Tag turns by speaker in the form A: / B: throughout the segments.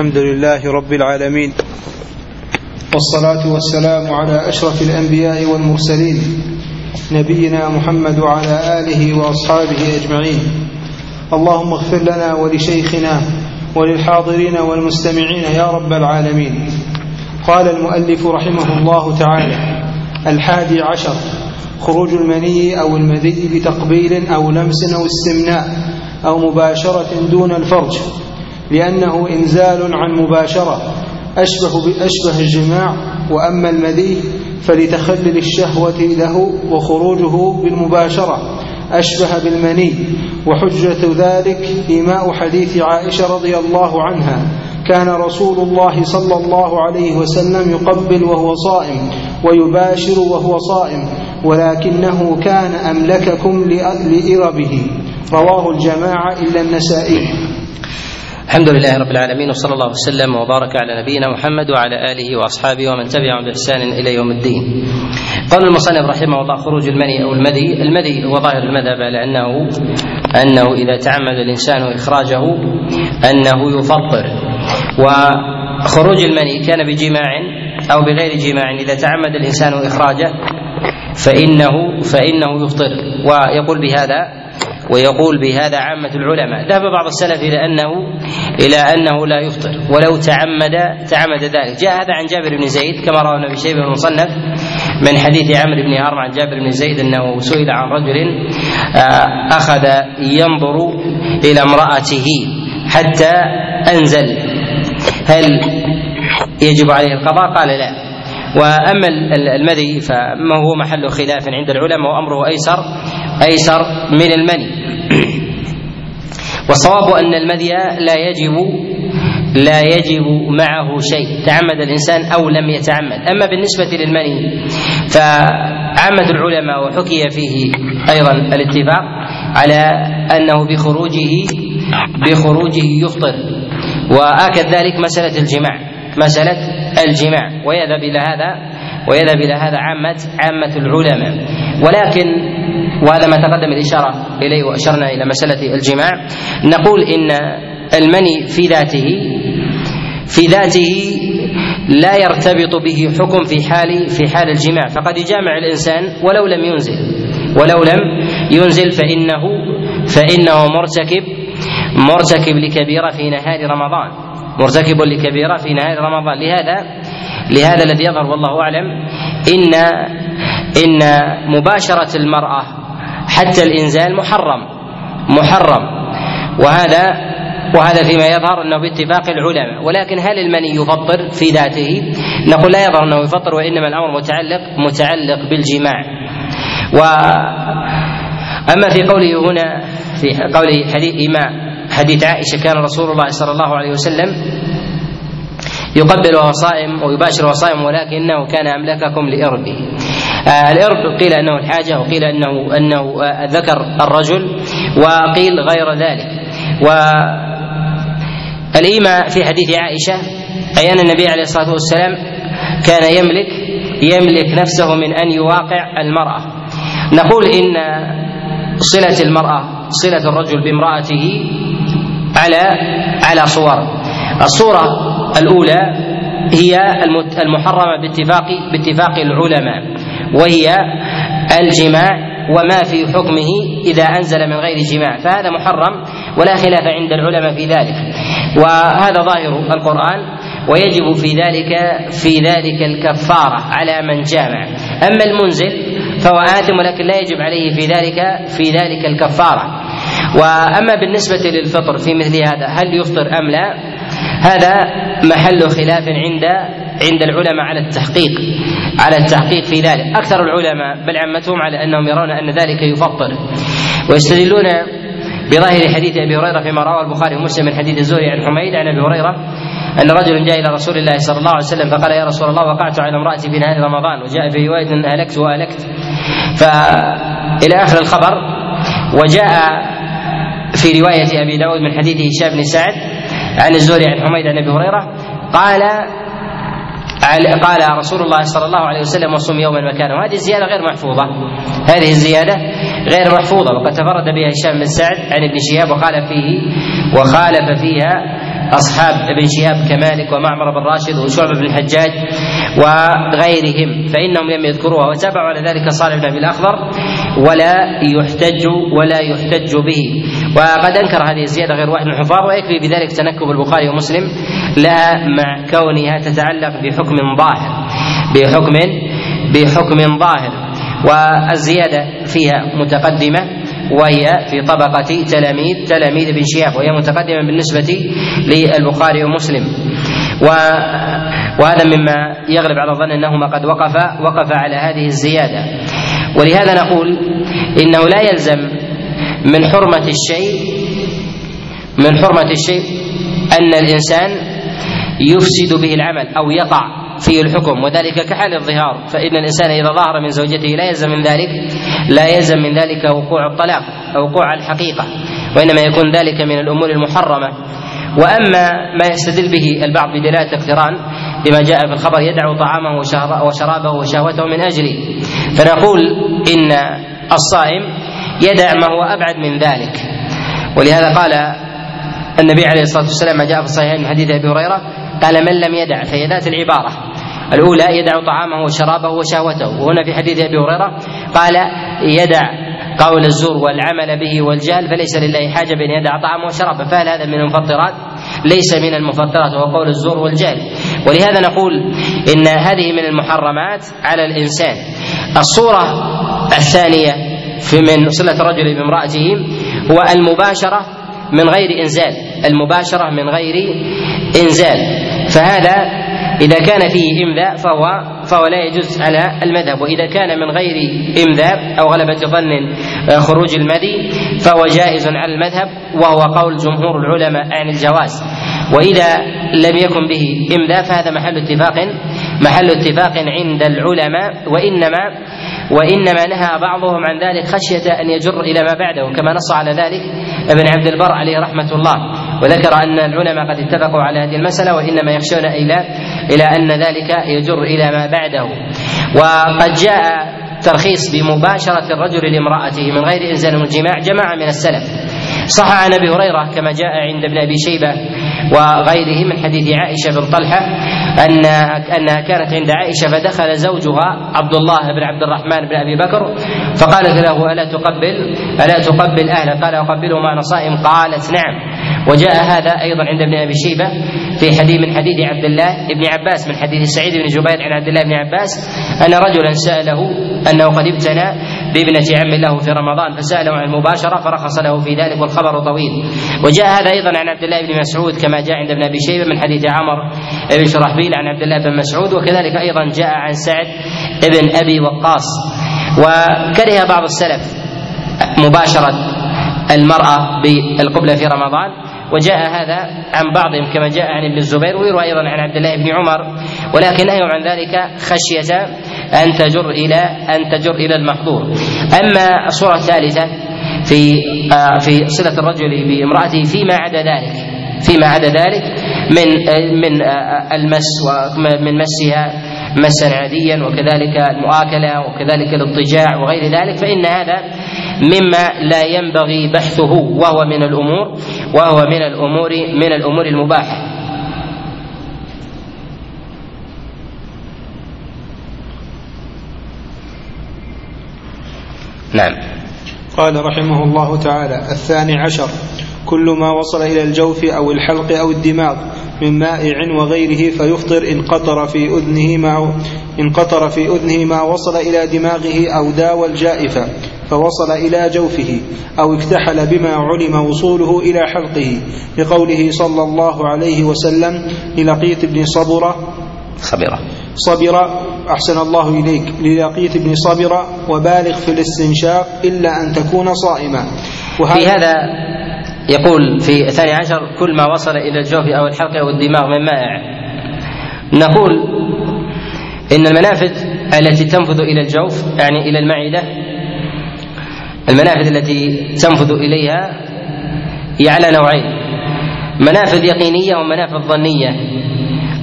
A: الحمد لله رب العالمين. والصلاة والسلام على أشرف الأنبياء والمرسلين نبينا محمد وعلى آله وأصحابه أجمعين. اللهم اغفر لنا ولشيخنا وللحاضرين والمستمعين يا رب العالمين. قال المؤلف رحمه الله تعالى الحادي عشر خروج المني أو المذي بتقبيل أو لمس أو استمناء أو مباشرة دون الفرج. لأنه إنزال عن مباشرة. أشبه بأشبه الجماع وأما المذي فلتخلل الشهوة له وخروجه بالمباشرة. أشبه بالمني. وحجة ذلك إيماء حديث عائشة رضي الله عنها. كان رسول الله صلى الله عليه وسلم يقبل وهو صائم ويباشر وهو صائم ولكنه كان أملككم لإربه. رواه الجماعة إلا النسائي.
B: الحمد لله رب العالمين وصلى الله وسلم وبارك على نبينا محمد وعلى آله وأصحابه ومن تبعهم بإحسان إلى يوم الدين. قال المصنف رحمه الله خروج المني أو المذي، المذي هو ظاهر المذهب على انه أنه إذا تعمد الإنسان إخراجه أنه يفطر. وخروج المني كان بجماع أو بغير جماع إذا تعمد الإنسان إخراجه فانه فإنه يفطر ويقول بهذا ويقول بهذا عامة العلماء ذهب بعض السلف إلى أنه إلى أنه لا يفطر ولو تعمد تعمد ذلك. جاء هذا عن جابر بن زيد كما روى ابن شيبة المصنف من حديث عمرو بن هرم عن جابر بن زيد أنه سئل عن رجل أخذ ينظر إلى امرأته حتى أنزل. هل يجب عليه القضاء؟ قال لا. وأما المذي فما هو محل خلاف عند العلماء وأمره أيسر أيسر من المني. والصواب أن المذي لا يجب لا يجب معه شيء تعمد الإنسان أو لم يتعمد. أما بالنسبة للمني فعمد العلماء وحكي فيه أيضا الاتفاق على أنه بخروجه بخروجه يفطر. وآكد ذلك مسألة الجماع مسألة الجماع. ويذهب إلى هذا ويذهب إلى هذا عامه عامة العلماء. ولكن وهذا ما تقدم الإشارة إليه وأشرنا إلى مسألة الجماع. نقول إن المني في ذاته في ذاته لا يرتبط به حكم في حال في حال الجماع. فقد يجامع الإنسان ولو لم ينزل. ولو لم ينزل فانه فإنه مرتكب مرتكب لكبيرة في نهار رمضان مرتكب لكبيرة في نهار رمضان لهذا لهذا الذي يظهر والله أعلم إن إن مباشرة المرأة حتى الإنزال محرم محرم وهذا وهذا فيما يظهر أنه باتفاق العلماء ولكن هل المني يفطر في ذاته؟ نقول لا يظهر أنه يفطر وإنما الأمر متعلق متعلق بالجماع. و أما في قوله هنا في قوله حديث إيماء حديث عائشة كان رسول الله صلى الله عليه وسلم يقبل وهو صائم ويباشر وهو صائم ولكنه كان أملككم لإربه. آه الإرب قيل أنه الحاجة وقيل أنه أنه آه ذكر الرجل وقيل غير ذلك. و الإيماء في حديث عائشة أي أن النبي عليه الصلاة والسلام كان يملك يملك نفسه من أن يواقع المرأة نقول إن صلة المرأة صلة الرجل بامرأته على على صور. الصورة الأولى هي المحرمة باتفاق باتفاق العلماء وهي الجماع وما في حكمه إذا أنزل من غير جماع. فهذا محرم ولا خلاف عند العلماء في ذلك. وهذا ظاهر القرآن ويجب في ذلك في ذلك الكفارة على من جامع. أما المنزل فهو آثم ولكن لا يجب عليه في ذلك في ذلك الكفارة. وأما بالنسبة للفطر في مثل هذا هل يفطر أم لا؟ هذا محل خلاف عند عند العلماء على التحقيق على التحقيق في ذلك. أكثر العلماء بل عمتهم على أنهم يرون أن ذلك يفطر. ويستدلون بظاهر حديث أبي هريرة فيما رواه البخاري ومسلم من حديث الزهري عن حميد عن أبي هريرة أن رجلا جاء إلى رسول الله صلى الله عليه وسلم فقال يا رسول الله وقعت على امرأتي في نهار رمضان وجاء في رواية اهلكت واهلكت فإلى آخر الخبر وجاء في رواية أبي داود من حديث هشام بن سعد عن الزهري عن حميد عن أبي هريرة قال قال رسول الله صلى الله عليه وسلم وصم يوما مكانه. وهذه الزيادة غير محفوظة. هذه الزيادة غير محفوظة. وقد تفرد بها هشام بن سعد عن ابن شهاب وخالف فيه وخالف فيها أصحاب ابن شهاب كمالك ومعمر بن راشد وشعبة بن الحجاج وغيرهم فإنهم لم يذكروها وتابعوا على ذلك صالح بن أبي الأخضر ولا يحتج ولا يحتج به. وقد أنكر هذه الزيادة غير واحد من الحفاظ ويكفي بذلك تنكب البخاري ومسلم لها مع كونها تتعلق بحكم ظاهر بحكم بحكم ظاهر. والزيادة فيها متقدمة وهي في طبقة تلاميذ تلاميذ ابن شهاب وهي متقدمة بالنسبة للبخاري ومسلم. و وهذا مما يغلب على الظن أنهما قد وقف وقف على هذه الزيادة. ولهذا نقول إنه لا يلزم من حرمة الشيء من حرمة الشيء أن الإنسان يفسد به العمل أو يقع فيه الحكم وذلك كحال الظهار. فإن الإنسان إذا ظهر من زوجته لا يلزم من ذلك لا يلزم من ذلك وقوع الطلاق أو وقوع الحقيقة وإنما يكون ذلك من الأمور المحرمة. وأما ما يستدل به البعض بدلالة اقتران لما جاء في الخبر يدع طعامه وشرابه وشهوته من أجلي فنقول إن الصائم يدع ما هو أبعد من ذلك. ولهذا قال النبي عليه الصلاة والسلام ما جاء في الصحيحين من حديث أبي هريرة قال من لم يدع فهي ذات العبارة. الأولى يدع طعامه وشرابه وشهوته. وهنا في حديث أبي هريرة قال يدع قول الزور والعمل به والجهل فليس لله حاجة بأن يدع طعامه وشرابه. فهل هذا من المفطرات؟ ليس من المفطرات وهو قول الزور والجهل. ولهذا نقول إن هذه من المحرمات على الإنسان. الصورة الثانية في من صلة الرجل بامرأته هو المباشرة من غير إنزال. المباشرة من غير إنزال. فهذا إذا كان فيه إمذاء فهو فهو لا يجوز على المذهب. وإذا كان من غير إمذاء أو غلبة ظن خروج المذي فهو جائز على المذهب وهو قول جمهور العلماء عن الجواز. وإذا لم يكن به إمذاء فهذا محل اتفاق محل اتفاق عند العلماء وإنما وإنما نهى بعضهم عن ذلك خشية أن يجر إلى ما بعده كما نص على ذلك ابن عبد البر عليه رحمة الله وذكر أن العلماء قد اتفقوا على هذه المسألة وإنما يخشون إلى إلى أن ذلك يجر إلى ما بعده. وقد جاء ترخيص بمباشرة الرجل لامرأته من غير إنزال الجماع جماعة من السلف. صح عن أبي هريرة كما جاء عند ابن أبي شيبة وغيره من حديث عائشة بن طلحة ان أنها كانت عند عائشة فدخل زوجها عبد الله بن عبد الرحمن بن أبي بكر فقالت له ألا تقبل؟ ألا تقبل أهلك؟ قال اقبله مع صائم. قالت نعم. وجاء هذا أيضا عند ابن أبي شيبة في حديث من حديث عبد الله بن عباس من حديث سعيد بن جبير عن عبد الله بن عباس أن رجلا سأله أنه قد ابتنى بابنة عم له في رمضان فساله عن المباشرة فرخص له في ذلك والخبر طويل. وجاء هذا أيضا عن عبد الله بن مسعود كما جاء عند ابن أبي شيبة من حديث عمر بن شرحبيل عن عبد الله بن مسعود وكذلك أيضا جاء عن سعد بن أبي وقاص. وكره بعض السلف مباشرة المرأة بالقبلة في رمضان وجاء هذا عن بعضهم كما جاء عن ابن الزبير ويروى أيضا عن عبد الله بن عمر. ولكن نهي عن ذلك خشية أن تجر إلى أن تجر إلى المحظور. أما الصورة الثالثة في آه في صلة الرجل بامرأته فيما عدا ذلك فيما عدا ذلك من آه من آه المس ومن مسها مسا عاديا وكذلك المؤاكلة وكذلك الاضطجاع وغير ذلك فإن هذا مما لا ينبغي بحثه وهو من الأمور وهو من الأمور من الأمور المباحة. نعم.
A: قال رحمه الله تعالى الثاني عشر كل ما وصل إلى الجوف أو الحلق أو الدماغ من مائع وغيره فيفطر إن قطر في أذنه ما إن قطر في أذنه ما وصل إلى دماغه أو داوى الجائفة فوصل إلى جوفه أو اكتحل بما علم وصوله إلى حلقه لقوله صلى الله عليه وسلم للقيت بن صبرة
B: صبرة.
A: صبر أحسن الله إليك للقيت بن صبر وبالغ في الاستنشاق إلا أن تكون صائما.
B: في هذا يقول في الثاني عشر كل ما وصل إلى الجوف أو الحلق أو الدماغ من مائع. نقول إن المنافذ التي تنفذ إلى الجوف يعني إلى المعدة المنافذ التي تنفذ إليها هي على نوعين. منافذ يقينية ومنافذ ظنية.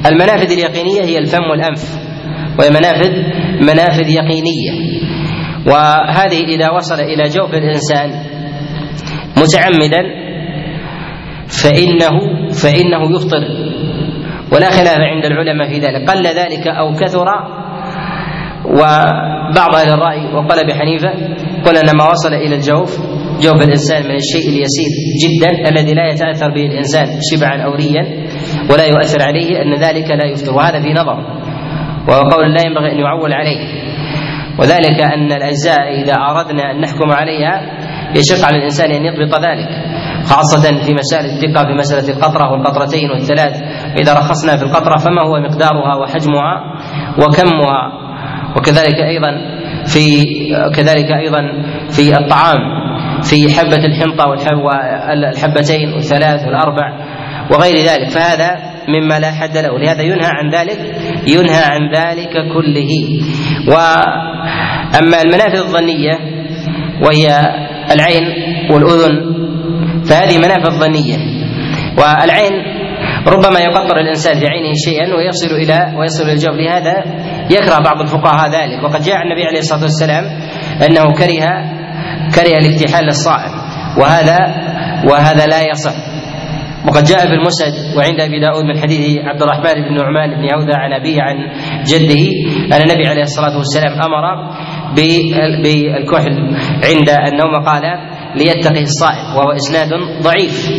B: المنافذ اليقينية هي الفم والأنف. وهي منافذ منافذ يقينية. وهذه إذا وصل إلى جوف الإنسان متعمدا فإنه فإنه يفطر. ولا خلاف عند العلماء في ذلك. قل ذلك أو كثر وبعض أهل الرأي وقال أبي حنيفة قل أن ما وصل إلى الجوف جوف الإنسان من الشيء اليسير جدا الذي لا يتأثر به الإنسان شبعا أو ريا ولا يؤثر عليه أن ذلك لا يفطر. وهذا في نظر. وهو قول لا ينبغي أن يعول عليه. وذلك أن الأجزاء إذا أردنا أن نحكم عليها يشق على الإنسان أن يضبط ذلك خاصة في مسائل الثقة في مسألة القطرة والقطرتين والثلاث. إذا رخصنا في القطرة فما هو مقدارها وحجمها وكمها؟ وكذلك أيضا في كذلك أيضا في الطعام في حبة الحنطة والحبتين والثلاث والأربع. وغير ذلك. فهذا مما لا حد له. لهذا ينهى عن ذلك ينهى عن ذلك كله. وأما المنافذ الظنية وهي العين والأذن فهذه منافذ ظنية. والعين ربما يقطر الإنسان في عينه شيئا ويصل إلى ويصل إلى الجوف لهذا يكره بعض الفقهاء ذلك. وقد جاء النبي عليه الصلاة والسلام أنه كره كره الاكتحال للصائم. وهذا وهذا لا يصح. وقد جاء في المسند وعند أبي داود من حديث عبد الرحمن بن نعمان بن عودة عن أبيه عن جده أن النبي عليه الصلاة والسلام أمر بالكحل عند النوم قال ليتقي الصائم وهو إسناد ضعيف.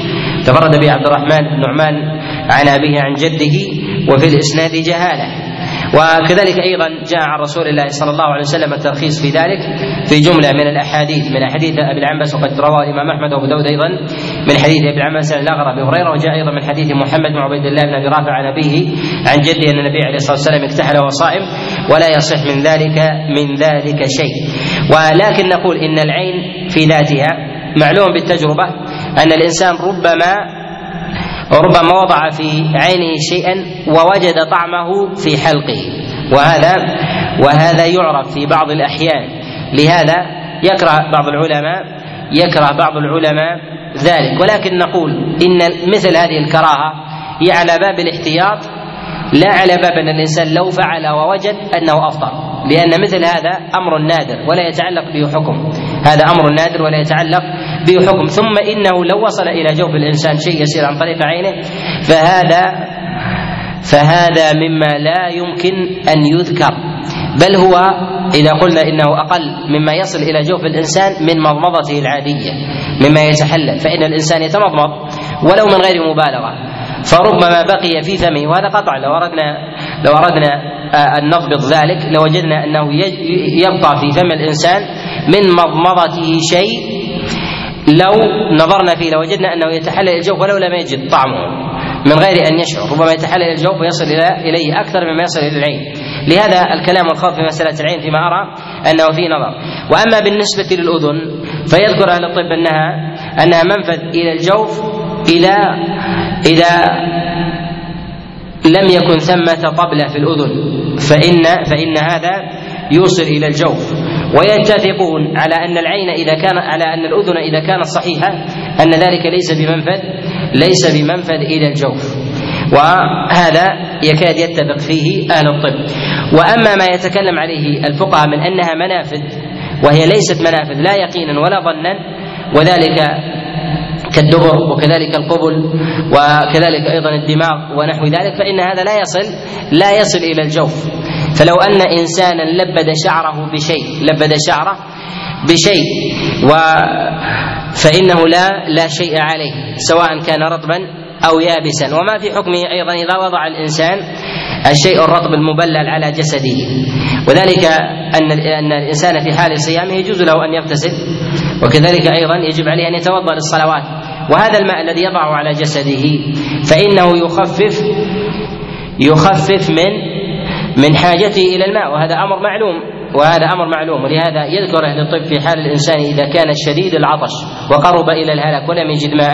B: تفرد به عبد الرحمن بن نعمان عن أبيه عن جده وفي الإسناد جهالة. وكذلك أيضا جاء عن رسول الله صلى الله عليه وسلم الترخيص في ذلك في جملة من الأحاديث من أحاديث أبي العنبس وقد رواه الإمام أحمد وأبو داود أيضا من حديث أبي العنبس عن الاغر أبي هريرة وجاء أيضا من حديث محمد بن عبيد الله بن أبي رافع عن أبيه عن جده أن النبي عليه الصلاة والسلام اكتحل وهو صائم ولا يصح من ذلك من ذلك شيء. ولكن نقول إن العين في ذاتها معلوم بالتجربة أن الإنسان ربما ربما وضع في عينه شيئا ووجد طعمه في حلقه. وهذا وهذا يعرف في بعض الأحيان. لهذا يكره بعض العلماء يكره بعض العلماء ذلك. ولكن نقول إن مثل هذه الكراهة هي على باب الاحتياط لا على باب أن الإنسان لو فعل ووجد أنه افطر لأن مثل هذا أمر نادر ولا يتعلق به حكم هذا أمر نادر ولا يتعلق به حكم ثم إنه لو وصل إلى جوف الإنسان شيء يسير عن طريق عينه فهذا فهذا مما لا يمكن أن يذكر بل هو إذا قلنا إنه أقل مما يصل إلى جوف الإنسان من مضمضته العادية مما يتحلل فإن الإنسان يتمضمض ولو من غير مبالغة. فربما بقي في فمه وهذا قطع لو أردنا لو أردنا أن نضبط ذلك لوجدنا أنه يبقى في فم الإنسان من مضمضته شيء. لو نظرنا فيه لوجدنا أنه يتحلل الجوف ولو لم يجد طعمه من غير أن يشعر ربما يتحلل الجوف ويصل إلى إليه أكثر مما يصل إلى العين. لهذا الكلام والخوض في مسألة العين فيما أرى أنه فيه نظر. وأما بالنسبة للأذن فيذكر أهل الطب انها أنها منفذ إلى الجوف اذا إذا لم يكن ثمة طبلة في الأذن. فإن فإن هذا يوصل إلى الجوف. ويتفقون على أن العين إذا كان على أن الأذن إذا كانت صحيحة أن ذلك ليس بمنفذ ليس بمنفذ إلى الجوف. وهذا يكاد يتفق فيه أهل الطب. وأما ما يتكلم عليه الفقهاء من أنها منافذ وهي ليست منافذ لا يقينا ولا ظنا وذلك كالدبر وكذلك القبل وكذلك أيضا الدماغ ونحو ذلك فإن هذا لا يصل لا يصل إلى الجوف. فلو أن انسانا لبد شعره بشيء لبد شعره بشيء و فإنه لا لا شيء عليه سواء كان رطبا أو يابسا. وما في حكمه أيضا إذا وضع الإنسان الشيء الرطب المبلل على جسده. وذلك أن أن الإنسان في حال صيامه يجوز له أن يغتسل. وكذلك أيضا يجب عليه أن يتوضأ للصلوات. وهذا الماء الذي يضعه على جسده فإنه يخفف يخفف من من حاجته إلى الماء. وهذا أمر معلوم. وهذا أمر معلوم. ولهذا يذكر أهل الطب في حال الإنسان إذا كان شديد العطش وقرب إلى الهلاك ولم يجد ماء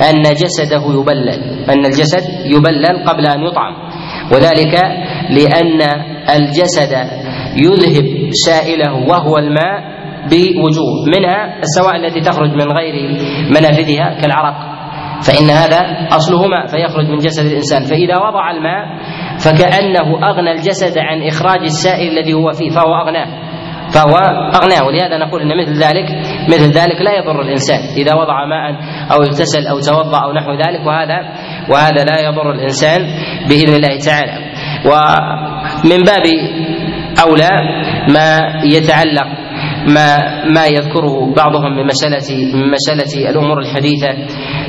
B: أن جسده يبلل أن الجسد يبلل قبل أن يطعم. وذلك لأن الجسد يذهب سائله وهو الماء بوجوه منها السوائل التي تخرج من غير منافذها كالعرق. فإن هذا أصله ماء فيخرج من جسد الإنسان. فإذا وضع الماء فكأنه أغنى الجسد عن إخراج السائل الذي هو فيه فهو أغناه. فهو أغناه ولهذا نقول أن مثل ذلك مثل ذلك لا يضر الإنسان. إذا وضع ماء أو اغتسل أو توضأ أو نحو ذلك وهذا وهذا لا يضر الإنسان بإذن الله تعالى. ومن باب أولى ما يتعلق ما ما يذكره بعضهم من مسألة من مسألة الأمور الحديثة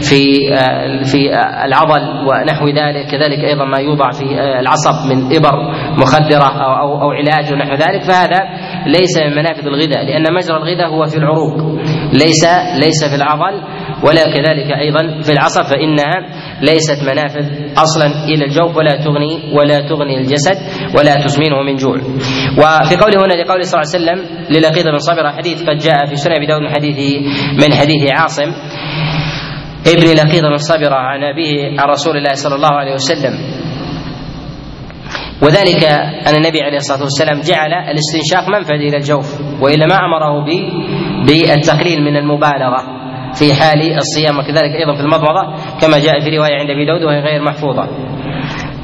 B: في آه، في آه، العضل ونحو ذلك. كذلك أيضا ما يوضع في آه، العصب من إبر مخدرة أو أو, أو علاج ونحو ذلك. فهذا ليس من منافذ الغذاء لأن مجرى الغذاء هو في العروق ليس ليس في العضل. ولا كذلك أيضا في العصب فإنها ليست منافذ أصلا إلى الجوف ولا تغني ولا تغني الجسد ولا تسمنه من جوع. وفي قوله هنا لقوله صلى الله عليه وسلم للقيط بن صبر حديث قد جاء في سنن أبي داود من حديث من حديث عاصم ابن لقيط بن صبر عن أبيه عن رسول الله صلى الله عليه وسلم وذلك أن النبي عليه الصلاة والسلام جعل الاستنشاق منفذ إلى الجوف والا ما امره بالتقليل من المبالغة في حال الصيام وكذلك أيضا في المضمضة كما جاء في رواية عند أبي داود وهي غير محفوظة.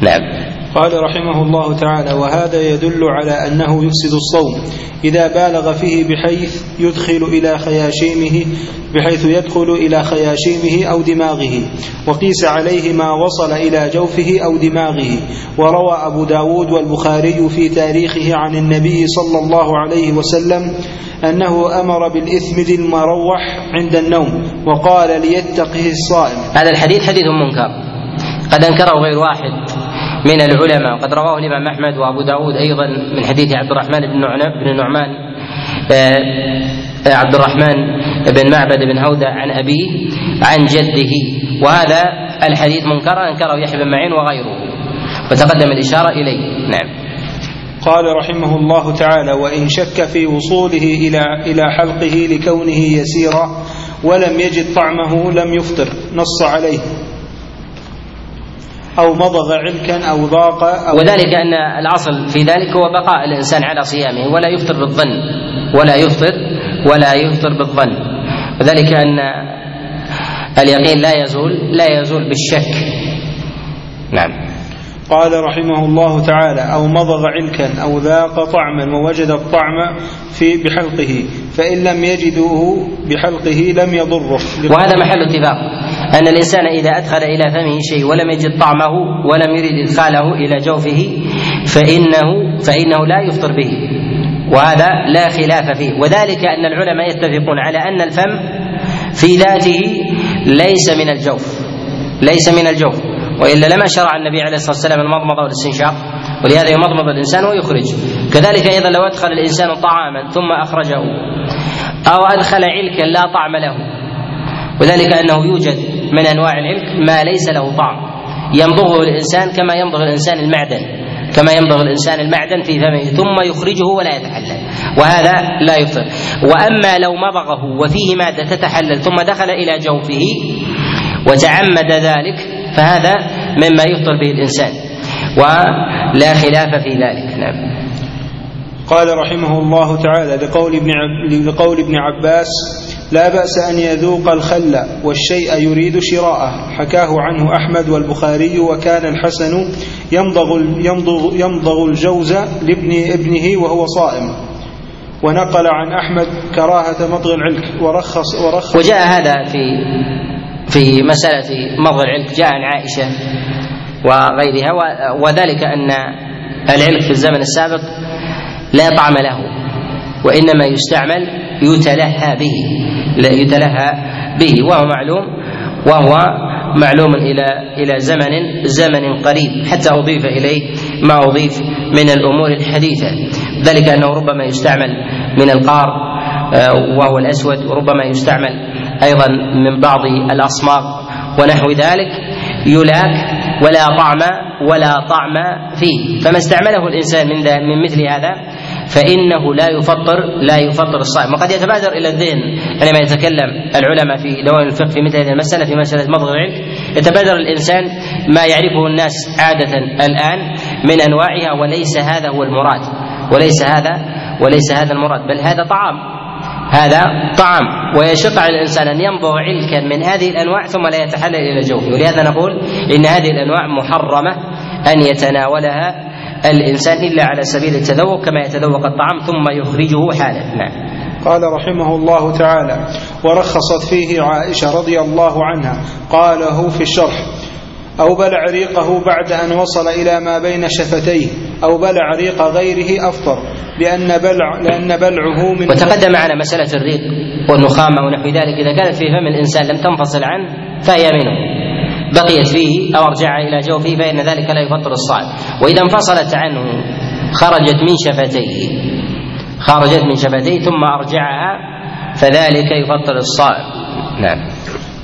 B: نعم.
A: قال رحمه الله تعالى وهذا يدل على أنه يفسد الصوم. إذا بالغ فيه بحيث يدخل إلى خياشيمه بحيث يدخل إلى خياشيمه أو دماغه. وقيس عليه ما وصل إلى جوفه أو دماغه. وروى أبو داود والبخاري في تاريخه عن النبي صلى الله عليه وسلم أنه أمر بالاثمد المروح عند النوم وقال ليتقه الصائم.
B: هذا الحديث حديث منكر. قد أنكره غير واحد. من العلماء. وقد رواه الإمام أحمد وأبو داود أيضا من حديث عبد الرحمن بن بن نعمان آه، عبد الرحمن بن معبد بن هودة عن أبيه عن جده. وهذا الحديث منكر أنكره يحيى بن معين وغيره. وتقدم الإشارة إليه. نعم.
A: قال رحمه الله تعالى وإن شك في وصوله إلى إلى حلقه لكونه يسيرا ولم يجد طعمه لم يفطر. نص عليه. أو مضغ علكا أو ضاق أو
B: وذلك أن الأصل في ذلك هو بقاء الإنسان على صيامه ولا يفطر بالظن ولا يفطر ولا يفطر بالظن. وذلك أن اليقين لا يزول لا يزول بالشك. نعم.
A: قال رحمه الله تعالى أو مضغ علكا أو ذاق طعما ووجد الطعم في بحلقه فإن لم يجده بحلقه لم يضره.
B: وهذا محل اتفاق. أن الإنسان إذا أدخل إلى فمه شيء ولم يجد طعمه ولم يرد إدخاله إلى جوفه فإنه فإنه لا يفطر به. وهذا لا خلاف فيه. وذلك أن العلماء يتفقون على أن الفم في ذاته ليس من الجوف. ليس من الجوف. وإلا لما شرع النبي عليه الصلاة والسلام المضمضة والاستنشاق ولهذا يمضمض الإنسان ويخرج. كذلك أيضا لو أدخل الإنسان طعاما ثم أخرجه أو أدخل علكا لا طعم له وذلك أنه يوجد من أنواع العلك ما ليس له طعم. يمضغه الإنسان كما يمضغ الإنسان المعدن كما يمضغ الإنسان المعدن في فمه ثم يخرجه ولا يتحلل وهذا لا يفطر. وأما لو مضغه وفيه مادة تتحلل ثم دخل إلى جوفه وتعمد ذلك فهذا مما يفطر به الإنسان. ولا خلاف في ذلك. نعم.
A: قال رحمه الله تعالى لقول ابن لقول ابن عباس لا بأس أن يذوق الخل والشيء يريد شراءه. حكاه عنه أحمد والبخاري وكان الحسن يمضغ يمضغ يمضغ الجوز لابن ابنه وهو صائم. ونقل عن أحمد كراهة مضغ العلك ورخص ورخص
B: وجاء هذا في في مسألة مضغ العلك. جاء عن عائشة وغيرها وذلك أن العلك في الزمن السابق لا طعم له. وإنما يستعمل يتلهى به يتلهى به. وهو معلوم وهو معلوم إلى إلى زمن زمن قريب حتى أضيف إليه ما أضيف من الأمور الحديثة. ذلك أنه ربما يستعمل من القار آه، وهو الأسود وربما يستعمل أيضا من بعض الاصماغ ونحو ذلك يلاك ولا طعم ولا طعم فيه. فما استعمله الإنسان من من مثل هذا فإنه لا يفطر لا يفطر الصائم. وقد يتبادر إلى الذهن عندما يتكلم العلماء في دوام الفقه في مثل هذه المسألة في مسألة مضغ العلم. يتبادر الإنسان ما يعرفه الناس عادة الآن من أنواعها وليس هذا هو المراد. وليس هذا وليس هذا المراد بل هذا طعام. هذا طعام. ويشق على الإنسان أن يمضغ علكا من هذه الأنواع ثم لا يتحلل إلى جوفه. ولهذا نقول إن هذه الأنواع محرمة أن يتناولها الإنسان إلا على سبيل التذوق كما يتذوق الطعام ثم يخرجه حالا. نعم.
A: قال رحمه الله تعالى ورخصت فيه عائشة رضي الله عنها قاله في الشرح أو بلع ريقه بعد أن وصل إلى ما بين شفتيه أو بلع ريق غيره أفطر لأن بلع لأن بلعه من
B: وتقدم معنا مسألة الريق والنخامة ونحو ذلك إذا كانت في فم الإنسان لم تنفصل عنه فهي منه. بقيت فيه أو أرجعها إلى جوفه فإن ذلك لا يفطر الصائم. وإذا انفصلت عنه خرجت من شفتيه خرجت من شفتيه ثم أرجعها فذلك يفطر الصائم. نعم.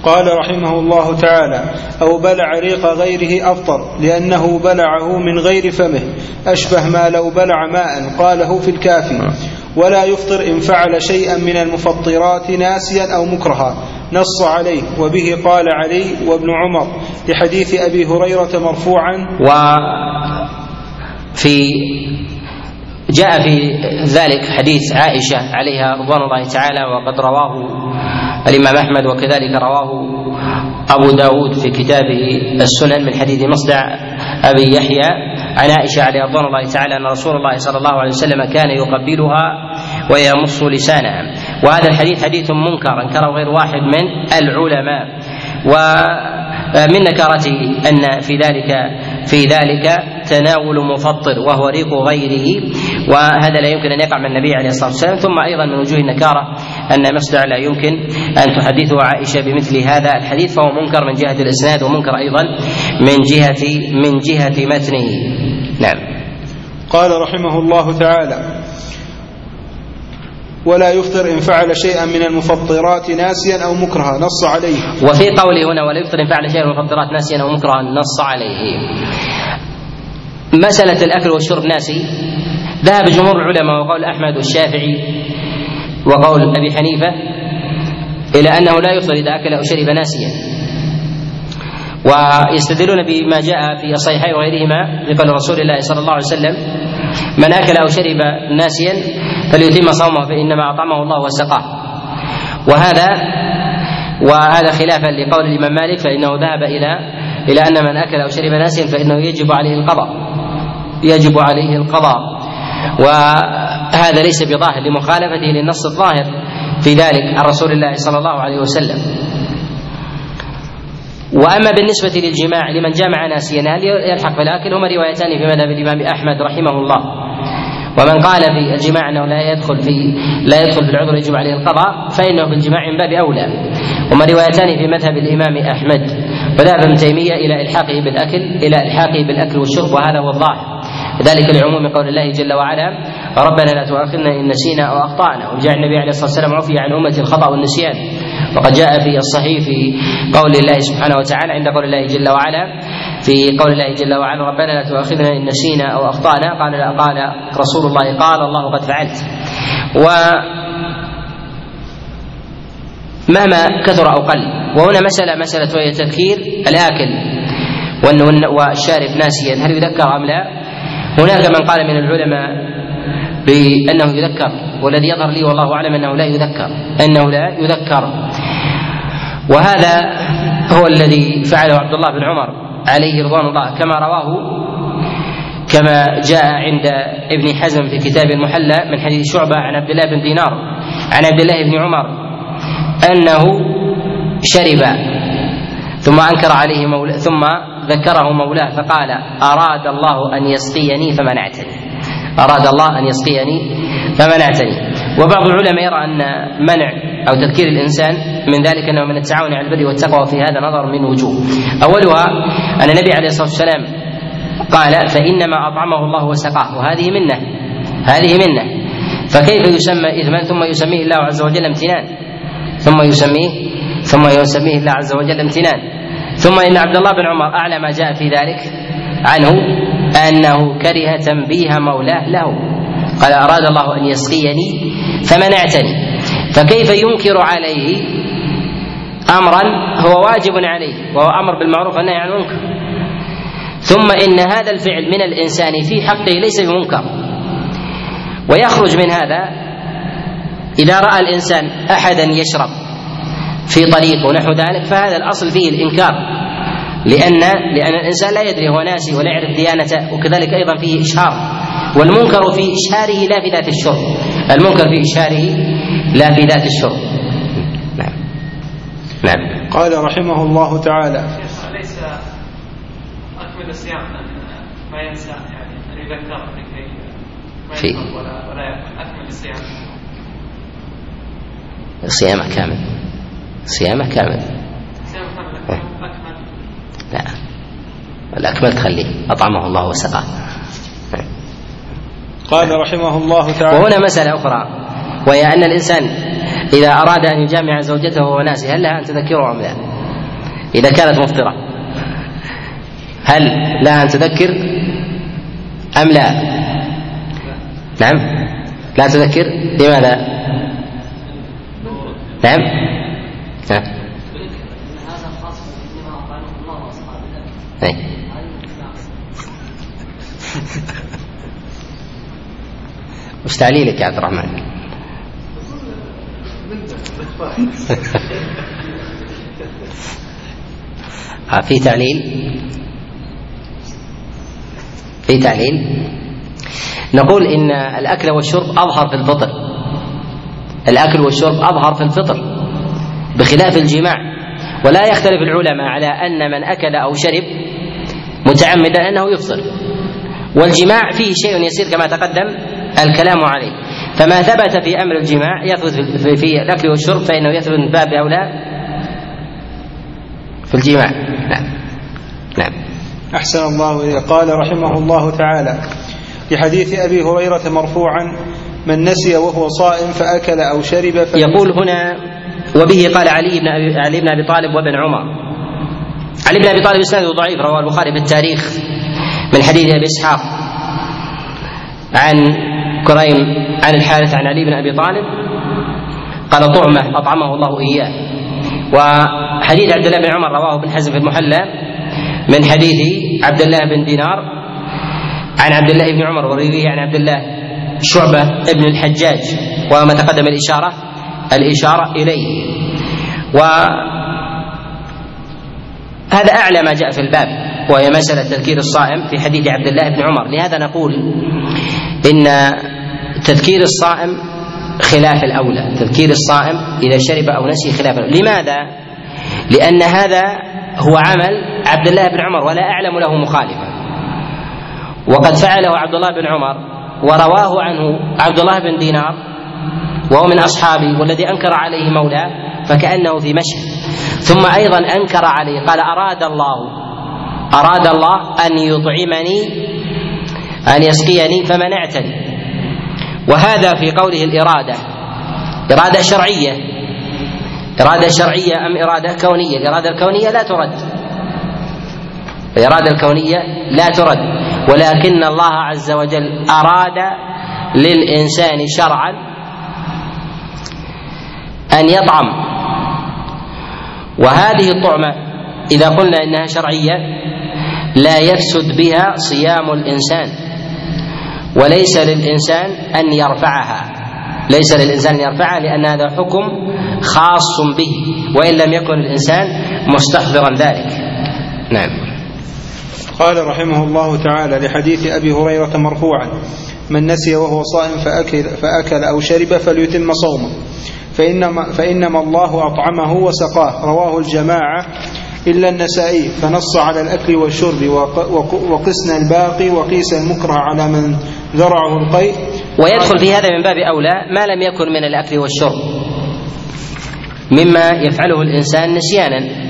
A: قال رحمه الله تعالى أو بلع ريق غيره أفطر لأنه بلعه من غير فمه. أشبه ما لو بلع ماء قاله في الكافي. ولا يفطر إن فعل شيئا من المفطرات ناسيا أو مكرها. نص عليه وبه قال علي وابن عمر لحديث أبي هريرة مرفوعا.
B: وفي جاء في ذلك حديث عائشة عليها رضوان الله تعالى وقد رواه الإمام أحمد وكذلك رواه أبو داود في كتابه السنن من حديث مصدع أبي يحيى. عن عائشة عليه رضوان الله تعالى أن رسول الله صلى الله عليه وسلم كان يقبلها ويمص لسانها. وهذا الحديث حديث منكر أنكره غير واحد من العلماء. ومن نكارته أن في ذلك في ذلك تناول مفطر وهو ريق غيره. وهذا لا يمكن أن يقع من النبي عليه الصلاة والسلام. ثم أيضا من وجوه النكارة أن مصدع لا يمكن أن تحدثه عائشة بمثل هذا الحديث فهو منكر من جهة الإسناد ومنكر أيضا من جهة من جهة متنه. نعم.
A: قال رحمه الله تعالى ولا يفطر إن فعل شيئا من المفطرات ناسيا أو مكرها نص عليه.
B: وفي قوله هنا ولا يفطر إن فعل شيئا من المفطرات ناسيا أو مكرها نص عليه. مسألة الأكل والشرب ناسي. ذهب جمهور العلماء وقول أحمد والشافعي وقول أبي حنيفة إلى أنه لا يفطر إذا أكل أو شرب ناسيا. ويستدلون بما جاء في الصحيحين وغيرهما بقول رسول الله صلى الله عليه وسلم من أكل أو شرب ناسيا فليتم صومه فإنما أطعمه الله وسقاه وهذا وهذا خلافا لقول الإمام مالك فإنه ذهب إلى إلى أن من أكل أو شرب ناسيا فإنه يجب عليه القضاء يجب عليه القضاء. وهذا ليس بظاهر لمخالفته للنص الظاهر في ذلك عن رسول الله صلى الله عليه وسلم. وأما بالنسبة للجماع لمن جامع ناسيا هل يلحق بالاكل هما روايتان في مذهب الإمام أحمد رحمه الله. ومن قال في الجماع أنه لا يدخل في لا يدخل في العذر يجب عليه القضاء فإنه في الجماع من باب أولى. هما روايتان في مذهب الإمام أحمد. وذهب ابن تيمية إلى إلحاقه بالأكل إلى إلحاقه بالأكل والشرب وهذا هو الظاهر. ذلك لعموم قول الله جل وعلا ربنا لا تؤاخذنا إن نسينا أو أخطأنا. وجاء النبي عليه الصلاة والسلام عفي عن أمة الخطأ والنسيان. وقد جاء في الصحيح في قول الله سبحانه وتعالى عند قول الله جل وعلا في قول الله جل وعلا ربنا لا تؤاخذنا إن نسينا أو أخطأنا قال لا قال رسول الله قال الله قد فعلت. و مهما كثر أو قل. وهنا مسألة مسألة وهي تذكير الآكل. والشارب ناسيا. هل يذكر أم لا؟ هناك من قال من العلماء بأنه يذكر والذي يظهر لي والله أعلم أنه لا يذكر أنه لا يذكر. وهذا هو الذي فعله عبد الله بن عمر عليه رضوان الله كما رواه كما جاء عند ابن حزم في كتاب المحلى من حديث شعبة عن عبد الله بن دينار عن عبد الله بن عمر أنه شرب ثم أنكر عليه مولى ثم ذكره مولاه فقال أراد الله أن يسقيني فمنعتني. أراد الله أن يسقيني فمنعتني. وبعض العلماء يرى أن منع أو تذكير الإنسان من ذلك أنه من التعاون على البر والتقوى في هذا نظر من وجوه. أولها أن النبي عليه الصلاة والسلام قال فإنما أطعمه الله وسقاه. وهذه منة. هذه منة. فكيف يسمى إثما ثم يسميه الله عز وجل امتنان. ثم يسميه ثم يسميه الله عز وجل امتنان. ثم إن عبد الله بن عمر أعلى ما جاء في ذلك عنه أنه كره تنبيه مولاه له. قال أراد الله أن يسقيني فمنعتني. فكيف ينكر عليه أمرا هو واجب عليه وهو أمر بالمعروف والنهي عن المنكر. ثم إن هذا الفعل من الإنسان في حقه ليس بمنكر. ويخرج من هذا إذا رأى الإنسان أحدا يشرب في طريق ونحو ذلك فهذا الأصل فيه الإنكار. لأن لأن الإنسان لا يدري هو ناسي ولا يعرف ديانته وكذلك أيضا فيه إشهار. والمنكر في إشهاره لا في ذات الشرب. المنكر في إشهاره لا في ذات الشرب. نعم. نعم.
A: قال رحمه الله تعالى
C: ليس أكمل الصيام ما ينسى يعني أن يذكر لكي
B: في.
C: ولا ولا أكمل الصيام.
B: صيامه كامل. صيامه كامل. لا. الأكمل تخليه. أطعمه الله وسقاه.
A: قال رحمه الله تعالى
B: وهنا مسألة أخرى. وهي أن الإنسان إذا أراد أن يجامع زوجته وهو ناسي هل لها أن تذكره أم لا؟ إذا كانت مفطرة هل لها أن تذكر أم لا؟ نعم. لا تذكر لماذا؟ نعم. نعم. أي. وش تعليلك يا عبد الرحمن؟ آه، في تعليل في تعليل نقول إن الأكل والشرب أظهر في الفطر الأكل والشرب أظهر في الفطر بخلاف الجماع ولا يختلف العلماء على أن من أكل أو شرب متعمدا أنه يفطر والجماع فيه شيء يسير كما تقدم الكلام عليه. فما ثبت في أمر الجماع يثبت في, الأكل والشرب فإنه يثبت من باب أولى في الجماع. نعم. نعم.
A: أحسن الله إليه قال رحمه الله تعالى في حديث أبي هريرة مرفوعا من نسي وهو صائم فأكل أو شرب.
B: يقول هنا وبه قال علي بن أبي علي بن أبي طالب وابن عمر. علي بن أبي طالب اسناده ضعيف رواه البخاري في التاريخ من حديث أبي إسحاق عن كريم عن الحارث عن علي بن أبي طالب قال طعمة أطعمه الله اياه وحديث عبد الله بن عمر رواه ابن حزم في المحلى من حديث عبد الله بن دينار عن عبد الله بن عمر ورويه عن عبد الله شعبة ابن الحجاج وما تقدم الإشارة الإشارة إليه. و هذا أعلى ما جاء في الباب وهي مسألة تذكير الصائم في حديث عبد الله بن عمر. لهذا نقول إن تذكير الصائم خلاف الأولى. تذكير الصائم إذا شرب أو نسي خلاف الأولى. لماذا؟ لأن هذا هو عمل عبد الله بن عمر ولا أعلم له مخالفا. وقد فعله عبد الله بن عمر ورواه عنه عبد الله بن دينار وهو من أصحابه والذي أنكر عليه مولاه فكأنه في مشهد. ثم أيضا أنكر عليه قال أراد الله أراد الله أن يطعمني أن يسقيني فمنعتني. وهذا في قوله الإرادة. إرادة شرعية. إرادة شرعية أم إرادة كونية؟ الإرادة الكونية لا ترد. الإرادة الكونية لا ترد. ولكن الله عز وجل أراد للإنسان شرعا أن يطعم. وهذه الطعمة إذا قلنا إنها شرعية لا يفسد بها صيام الإنسان. وليس للإنسان أن يرفعها. ليس للإنسان أن يرفعها لأن هذا حكم خاص به وإن لم يكن الإنسان مستحضرا ذلك. نعم.
A: قال رحمه الله تعالى لحديث أبي هريرة مرفوعا من نسي وهو صائم فأكل, فأكل أو شرب فليتم صومه. فإنما, فإنما الله أطعمه وسقاه. رواه الجماعة إلا النسائي. فنص على الأكل والشرب وقسنا الباقي وقيس المكره على من ذرعه القيء.
B: ويدخل في هذا من باب أولى ما لم يكن من الأكل والشرب مما يفعله الإنسان نسيانا.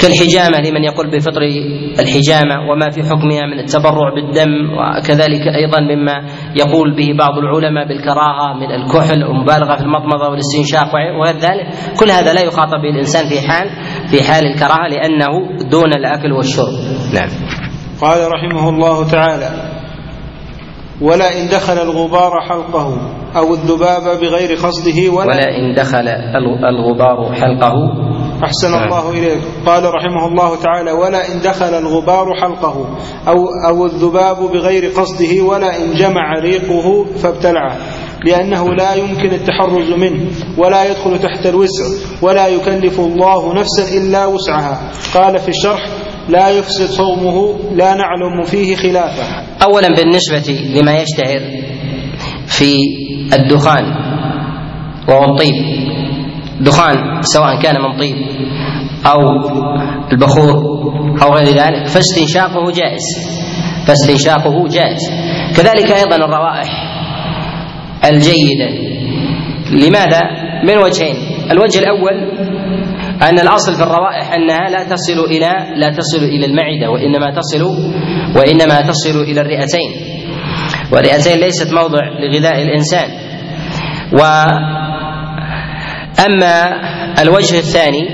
B: كالحجامة لمن يقول بفطر الحجامة وما في حكمها من التبرع بالدم وكذلك أيضا مما يقول به بعض العلماء بالكراهة من الكحل والمبالغة في المضمضة والاستنشاق وغير ذلك. كل هذا لا يخاطب به الإنسان في حال في حال الكراهة لأنه دون الأكل والشرب. نعم.
A: قال رحمه الله تعالى ولا إن دخل الغبار حلقه أو الذباب بغير قصده ولا,
B: ولا إن دخل الغبار حلقه
A: أحسن الله إليك. قال رحمه الله تعالى ولا إن دخل الغبار حلقه أو أو الذباب بغير قصده ولا إن جمع ريقه فابتلعه لأنه لا يمكن التحرز منه ولا يدخل تحت الوسع ولا يكلف الله نفسا إلا وسعها. قال في الشرح لا يفسد صومه لا نعلم فيه خلافه.
B: أولا بالنسبة لما يشتهر في الدخان وهو الطيب. دخان سواء كان من طيب أو البخور أو غير ذلك فاستنشاقه جائز. فاستنشاقه جائز. كذلك أيضا الروائح الجيدة. لماذا؟ من وجهين. الوجه الأول أن الأصل في الروائح أنها لا تصل إلى لا تصل إلى المعدة وإنما تصل وإنما تصل إلى الرئتين. والرئتين ليست موضع لغذاء الإنسان. و أما الوجه الثاني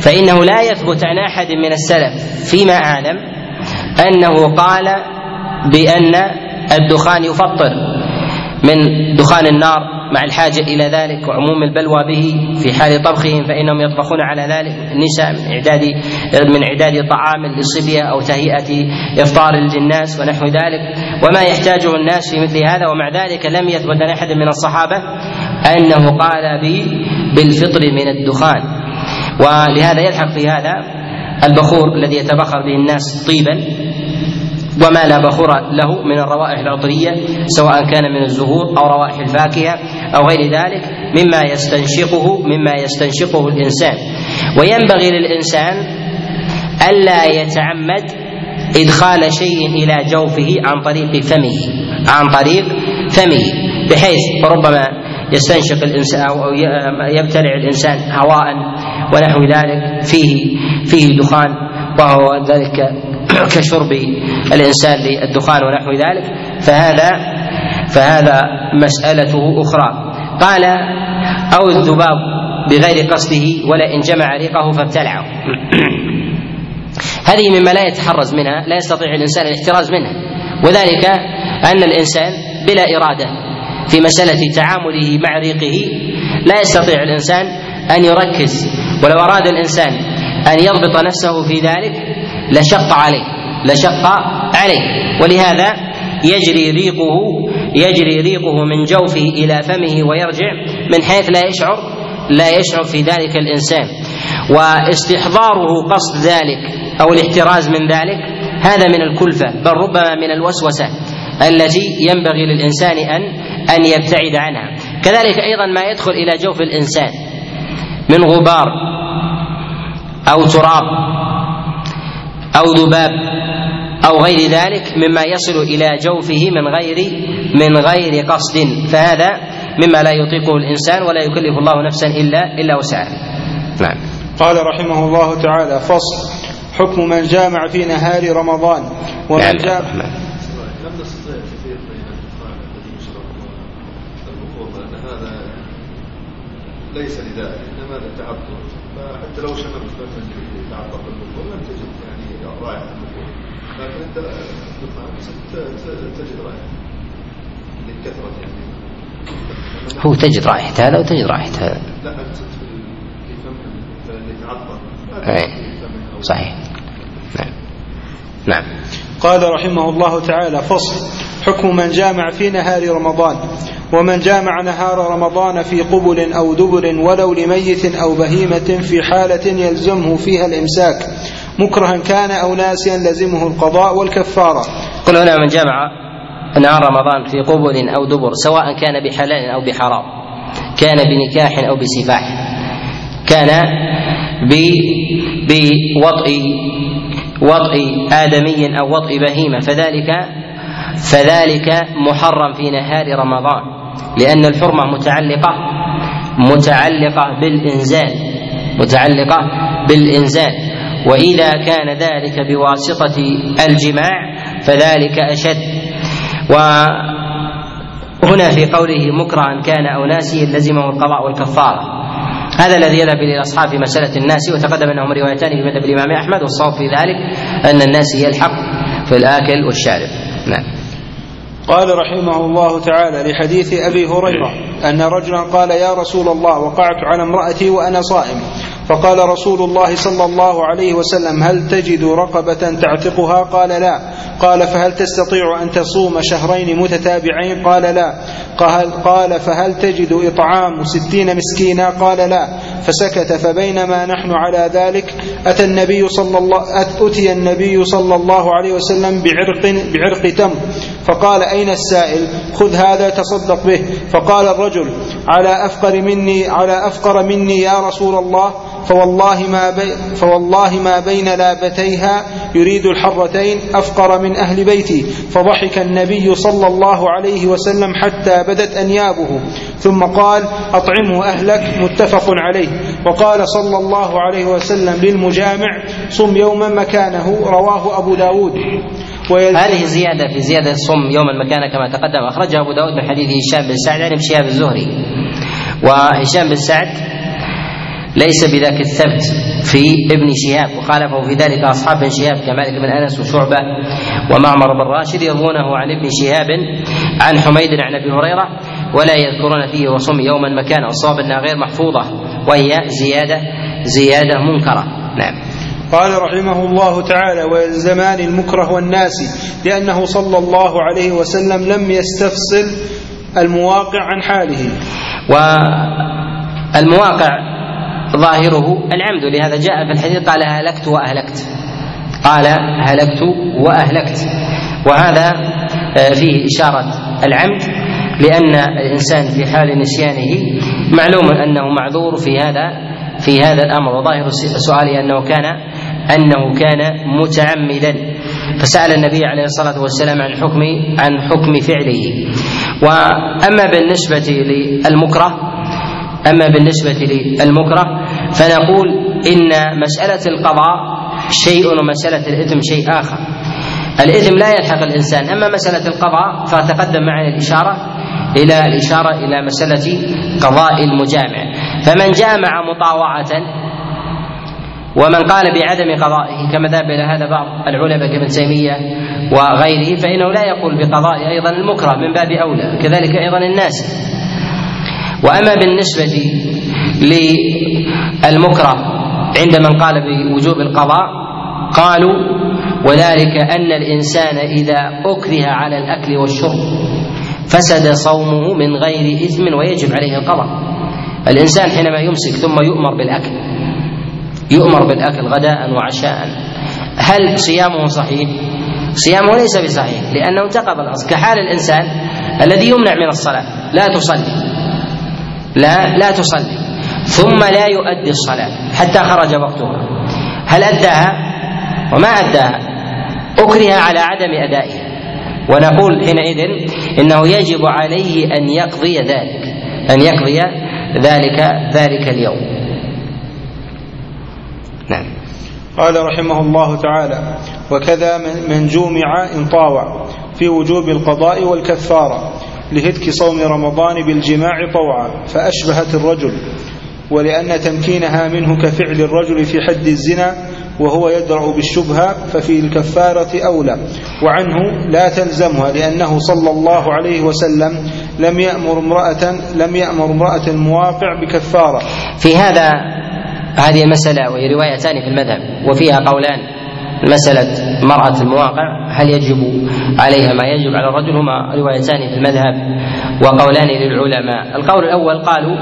B: فإنه لا يثبت عن أحد من السلف فيما أعلم أنه قال بأن الدخان يفطر من دخان النار مع الحاجة إلى ذلك وعموم البلوى به في حال طبخهم فإنهم يطبخون على ذلك النساء من إعداد من إعداد طعام للصبية أو تهيئة إفطار للناس ونحو ذلك. وما يحتاجه الناس في مثل هذا ومع ذلك لم يثبت عن أحد من الصحابة أنه قال بالفطر من الدخان. ولهذا يلحق في هذا البخور الذي يتبخر به الناس طيبا وما لا بخور له من الروائح العطرية سواء كان من الزهور أو روائح الفاكهة أو غير ذلك مما يستنشقه مما يستنشقه الإنسان. وينبغي للإنسان ألا يتعمد إدخال شيء إلى جوفه عن طريق فمه عن طريق فمه بحيث ربما يستنشق الإنسان أو يبتلع الإنسان هواء ونحو ذلك فيه فيه دخان وهو ذلك كشرب الإنسان للدخان ونحو ذلك. فهذا فهذا مسألته أخرى. قال أو الذباب بغير قصده ولا إن جمع ريقه فابتلعه. هذه مما لا يتحرز منها لا يستطيع الإنسان الاحتراز منها وذلك أن الإنسان بلا إرادة في مسألة تعامله مع ريقه لا يستطيع الإنسان أن يركز ولو أراد الإنسان أن يضبط نفسه في ذلك لشق عليه لشق عليه. ولهذا يجري ريقه يجري ريقه من جوفه إلى فمه ويرجع من حيث لا يشعر لا يشعر في ذلك الإنسان. واستحضاره قصد ذلك أو الاحتراز من ذلك هذا من الكلفة بل ربما من الوسوسة التي ينبغي للإنسان أن أن يبتعد عنها. كذلك أيضا ما يدخل إلى جوف الإنسان من غبار أو تراب أو ذباب أو غير ذلك مما يصل إلى جوفه من غير من غير قصد. فهذا مما لا يطيقه الإنسان ولا يكلف الله نفسا إلا إلا وسعها. نعم.
A: قال رحمه الله تعالى فصل حكم من جامع في نهار رمضان ومن
B: نعم.
A: جامع
B: نعم.
D: لم نستطيع كثير بين الدخان الذي يشرب البخور لأن هذا ليس لذلك إنما للتعطر فحتى لو شممت مثلا يتعطر بالبخور لم تجد يعني رائحة البخور لكن أنت تجد رائحة. لكثره يعني.
B: هو تجد رائحة هذا وتجد رائحة هذا
D: لا اقصد في في فم اللي يتعطر. تجد أو-
B: صحيح. نعم. نعم.
A: قال رحمه الله تعالى فصل. حكم من جامع في نهار رمضان ومن جامع نهار رمضان في قبل أو دبر ولو لميت أو بهيمة في حالة يلزمه فيها الإمساك. مكرها كان أو ناسيا لزمه القضاء والكفارة.
B: قل هنا من جمع نهار رمضان في قبل أو دبر سواء كان بحلال أو بحرام كان بنكاح أو بسفاح كان بوطئ وطئ آدمي أو وطئ بهيمة فذلك فذلك محرم في نهار رمضان لأن الحرمة متعلقة متعلقة بالإنزال متعلقة بالإنزال. وإذا كان ذلك بواسطة الجماع فذلك أشد. وهنا في قوله مكرها كان أو ناسيا لزمه القضاء والكفارة. هذا الذي يذهب إلى الاصحاب في مسألة الناس وتقدم انهم روايتان في مذهب الإمام أحمد والصواب في ذلك أن الناس يلحق في الآكل والشارب. نعم.
A: قال رحمه الله تعالى لحديث أبي هريرة أن رجلا قال يا رسول الله وقعت على امرأتي وأنا صائم. فقال رسول الله صلى الله عليه وسلم هل تجد رقبة تعتقها؟ قال لا. قال فهل تستطيع أن تصوم شهرين متتابعين؟ قال لا. قال, قال فهل تجد إطعام ستين مسكينا؟ قال لا. فسكت فبينما نحن على ذلك أتى النبي صلى الله أتي النبي صلى الله عليه وسلم بعرق بعرق تمر. فقال أين السائل؟ خذ هذا تصدق به. فقال الرجل على أفقر مني على أفقر مني يا رسول الله. فوالله ما بي فوالله ما بين لابتيها يريد الحرتين أفقر من أهل بيتي. فضحك النبي صلى الله عليه وسلم حتى بدت أنيابه. ثم قال أطعمه أهلك. متفق عليه. وقال صلى الله عليه وسلم للمجامع صم يوما مكانه. رواه أبو داود.
B: هذه زيادة في زيادة صم يوم المكان كما تقدم. أخرجها أبو داود من حديث هشام بن سعد عن ابن شهاب الزهري. وهشام بن سعد ليس بذاك الثبت في ابن شهاب وخالفه في ذلك أصحاب بن شهاب كمالك بن أنس وشعبة ومعمر بن راشد يروونه عن ابن شهاب عن حميد عن أبي هريرة ولا يذكرون فيه وصم يوما مكانا الصواب انها غير محفوظة وهي زيادة زيادة منكرة. نعم.
A: قال رحمه الله تعالى والزمان المكره والناس لأنه صلى الله عليه وسلم لم يستفصل المواقع عن حاله.
B: والمواقع ظاهره العمد لهذا جاء في الحديث قال هلكت وأهلكت قال هلكت وأهلكت وهذا فيه إشارة العمد لأن الإنسان في حال نسيانه معلوم أنه معذور في هذا في هذا الأمر. وظاهر سؤاله أنه كان أنه كان متعمدا. فسأل النبي عليه الصلاة والسلام عن حكم عن حكم فعله. وأما بالنسبة للمكره أما بالنسبة للمكره فنقول إن مسألة القضاء شيء ومسألة الإثم شيء آخر. الإثم لا يلحق الإنسان. أما مسألة القضاء فتقدم معنا الإشارة إلى الإشارة إلى مسألة قضاء المجامع. فمن جامع مطاوعة ومن قال بعدم قضائه كما ذهب إلى هذا بعض العلماء كابن تيمية وغيره فإنه لا يقول بقضاء أيضا المكره من باب أولى كذلك أيضا الناس. وأما بالنسبة للمكره عند من قال بوجوب القضاء قالوا وذلك أن الإنسان إذا أكره على الأكل والشرب فسد صومه من غير إثم ويجب عليه القضاء. الإنسان حينما يمسك ثم يؤمر بالأكل يؤمر بالأكل غداء وعشاء. هل صيامه صحيح؟ صيامه ليس بصحيح لأنه انتقض الأصل. كحال الإنسان الذي يمنع من الصلاة لا تصلي. لا لا تصلي. ثم لا يؤدي الصلاة حتى خرج وقتها. هل أداها؟ وما أداها؟ أكره على عدم ادائها ونقول حينئذ إنه يجب عليه أن يقضي ذلك أن يقضي ذلك ذلك اليوم. نعم.
A: قال رحمه الله تعالى وكذا من جومع إن طاوع في وجوب القضاء والكفارة لهتك صوم رمضان بالجماع طوعا فأشبهت الرجل ولأن تمكينها منه كفعل الرجل في حد الزنا وهو يدرأ بالشبهة ففي الكفارة أولى. وعنه لا تلزمها لأنه صلى الله عليه وسلم لم يأمر امرأة لم يأمر امرأة مواقع بكفارة.
B: في هذا هذه المسألة وهي روايتان في المذهب وفيها قولان مسألة مرأة المواقع هل يجب عليها ما يجب على الرجل؟ هما روايتان في المذهب وقولان للعلماء. القول الأول قالوا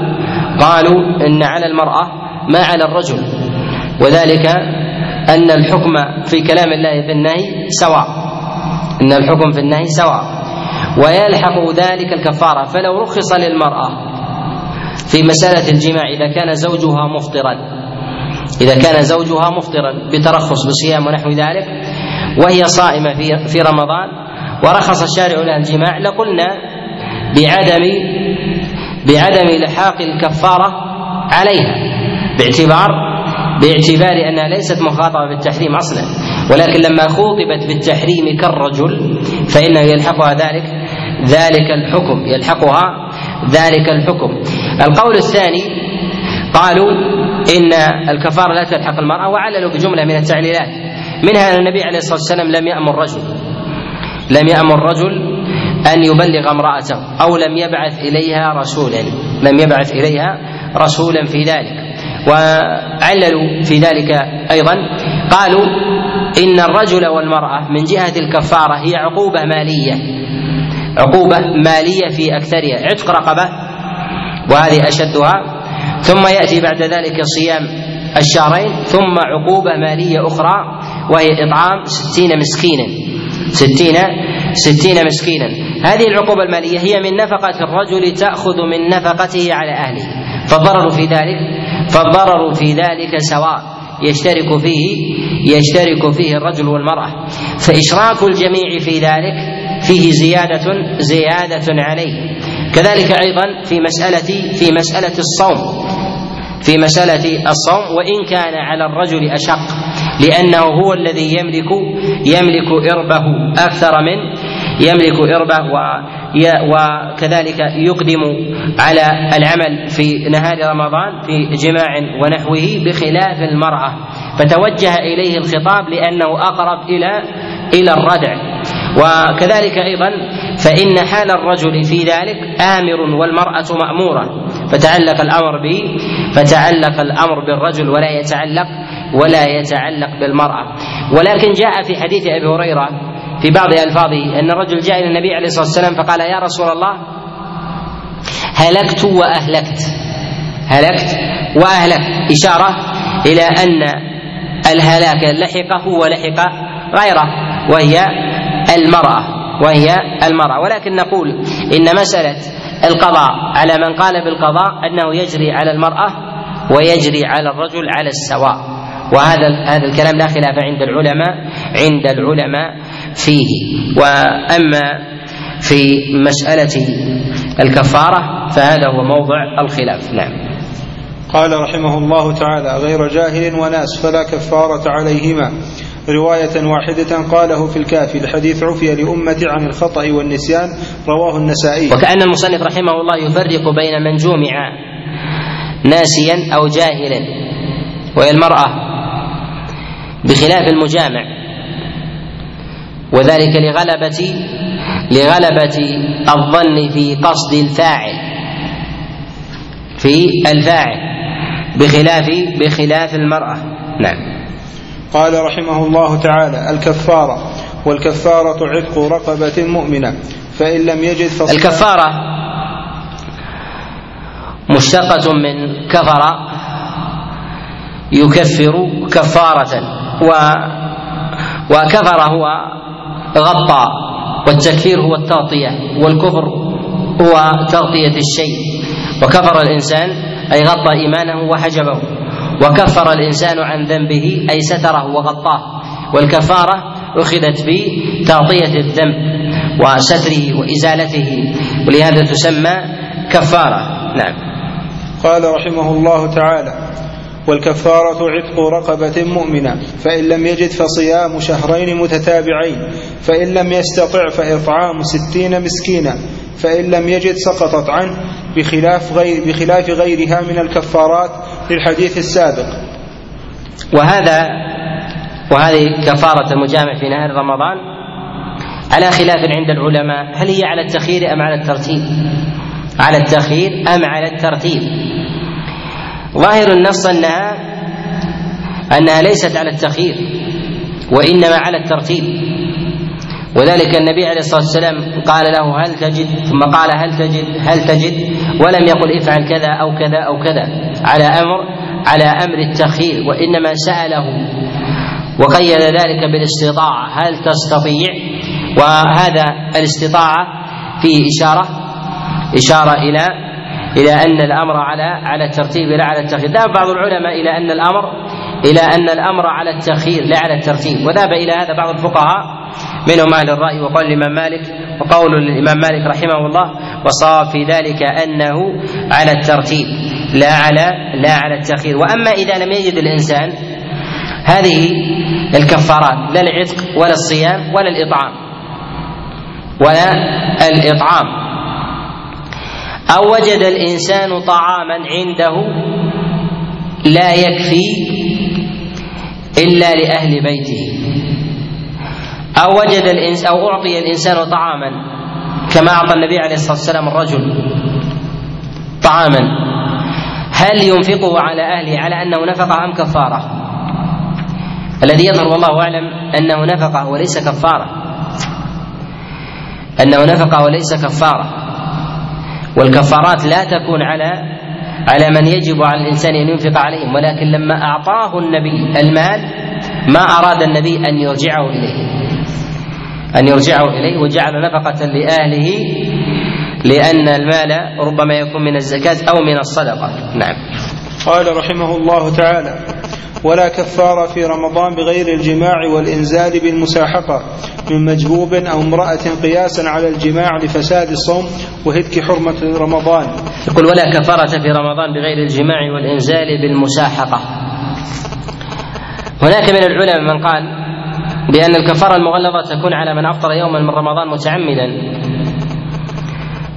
B: قالوا إن على المرأة ما على الرجل وذلك أن الحكم في كلام الله في النهي سواء أن الحكم في النهي سواء ويلحق ذلك الكفارة. فلو رخص للمرأة في مسألة الجماع إذا كان زوجها مفطرا إذا كان زوجها مفطرا بترخص بصيام ونحو ذلك وهي صائمة في في رمضان ورخص الشارع لها الجماع لقلنا بعدم بعدم لحاق الكفارة عليها باعتبار باعتبار أنها ليست مخاطبة بالتحريم أصلا. ولكن لما خوطبت بالتحريم كالرجل فإنه يلحقها ذلك ذلك الحكم يلحقها ذلك الحكم. القول الثاني قالوا إن الكفارة لا تلحق المرأة وعللوا بجملة من التعليلات. منها أن النبي عليه الصلاة والسلام لم يأمر رجل لم يأمر رجل أن يبلغ امرأته أو لم يبعث إليها رسولا لم يبعث إليها رسولا في ذلك. وعللوا في ذلك أيضا قالوا إن الرجل والمرأة من جهة الكفارة هي عقوبة مالية عقوبة مالية في أكثرها. عتق رقبة وهذه أشدها ثم يأتي بعد ذلك صيام الشهرين ثم عقوبة مالية أخرى وهي إطعام ستين مسكينا. ستين ستين مسكينا. هذه العقوبة المالية هي من نفقة الرجل تأخذ من نفقته على أهله. فالضرر في ذلك فالضرر في ذلك سواء يشترك فيه يشترك فيه الرجل والمرأة. فإشراك الجميع في ذلك فيه زيادة زيادة عليه. كذلك أيضا في مسألة في مسألة الصوم. في مسألة الصوم وإن كان على الرجل أشق لأنه هو الذي يملك يملك إربه أكثر من يملك إربه وكذلك يقدم على العمل في نهار رمضان في جماع ونحوه بخلاف المرأة. فتوجه إليه الخطاب لأنه أقرب إلى إلى الردع. وكذلك أيضا فإن حال الرجل في ذلك آمر والمرأة مأمورة فتعلق الأمر به فتعلق الأمر بالرجل ولا يتعلق ولا يتعلق بالمرأة. ولكن جاء في حديث أبي هريرة في بعض ألفاظه أن الرجل جاء إلى النبي عليه الصلاة والسلام فقال يا رسول الله هلكت وأهلكت. هلكت وأهلكت. إشارة إلى أن الهلاك لحقه ولحق غيره وهي المرأة وهي المرأة. ولكن نقول إن مسألة القضاء على من قال بالقضاء أنه يجري على المرأة ويجري على الرجل على السواء. وهذا هذا الكلام لا خلاف عند العلماء عند العلماء فيه. وأما في مسألة الكفارة فهذا هو موضع الخلاف. نعم.
A: قال رحمه الله تعالى غير جاهل وناس فلا كفارة عليهما. رواية واحدة قاله في الكافي الحديث عفي لأمة عن الخطأ والنسيان رواه النسائي.
B: وكأن المصنف رحمه الله يفرق بين من جمع ناسيا أو جاهلا وهي المرأة بخلاف المجامع. وذلك لغلبة لغلبة الظن في قصد الفاعل في الفاعل بخلاف بخلاف المرأة. نعم.
A: قال رحمه الله تعالى الكفارة والكفارة عتق رقبة مؤمنة فإن لم يجد فصيام
B: الكفارة مشتقة من كفر يكفر كفارة و وكفر هو غطى والتكفير هو التغطية والكفر هو تغطية الشيء. وكفر الإنسان أي غطى إيمانه وحجبه. وكفر الإنسان عن ذنبه أي ستره وغطاه. والكفارة أخذت بتغطية الذنب وستره وإزالته ولهذا تسمى كفارة. نعم.
A: قال رحمه الله تعالى والكفارة عتق رقبة مؤمنة فإن لم يجد فصيام شهرين متتابعين فإن لم يستطع فإطعام ستين مسكينا فإن لم يجد سقطت عنه بخلاف غير بخلاف غيرها من الكفارات للحديث السابق.
B: وهذا وهذه كفارة المجامع في نهار رمضان على خلاف عند العلماء. هل هي على التخيير أم على الترتيب؟ على التخيير أم على الترتيب؟ ظاهر النص أنها أنها ليست على التخيير وإنما على الترتيب. وذلك النبي عليه الصلاة والسلام قال له هل تجد؟ ثم قال هل تجد؟ هل تجد؟ ولم يقل افعل كذا أو كذا أو كذا. على أمر على أمر التخيير وإنما سأله. وقيد ذلك بالاستطاعة. هل تستطيع؟ وهذا الاستطاعة فيه إشارة إشارة إلى إلى أن الأمر على على الترتيب لا على التخيير. ذهب بعض العلماء إلى أن الأمر إلى أن الأمر على التخيير لا على الترتيب. وذهب إلى هذا بعض الفقهاء منهم أهل الرأي وقول الإمام مالك وقول الإمام مالك رحمه الله وصار في ذلك أنه على الترتيب لا على لا على التخيير وأما إذا لم يجد الإنسان هذه الكفارات لا العتق ولا الصيام ولا الإطعام ولا الإطعام أو وجد الإنسان طعاما عنده لا يكفي إلا لأهل بيته. أو وجد الإنس أو أعطي الإنسان طعاما كما أعطى النبي عليه الصلاة والسلام الرجل طعاما. هل ينفقه على أهله على أنه نفقة أم كفارة؟ الذي يظهر والله أعلم أنه نفقه وليس كفارة. أنه نفقه وليس كفارة. والكفارات لا تكون على على من يجب على الإنسان أن ينفق عليهم ولكن لما أعطاه النبي المال ما أراد النبي أن يرجعه إليه. أن يرجعه إليه وجعل نفقة لأهله لأن المال ربما يكون من الزكاة أو من الصدقة. نعم.
A: قال رحمه الله تعالى ولا كفارة في رمضان بغير الجماع والإنزال بالمساحقة من مجبوب أو امرأة قياسا على الجماع لفساد الصوم وهتك حرمة رمضان.
B: يقول ولا كفارة في رمضان بغير الجماع والإنزال بالمساحقة. هناك من العلماء من قال بأن الكفارة المغلظة تكون على من أفطر يوما من رمضان متعمدا.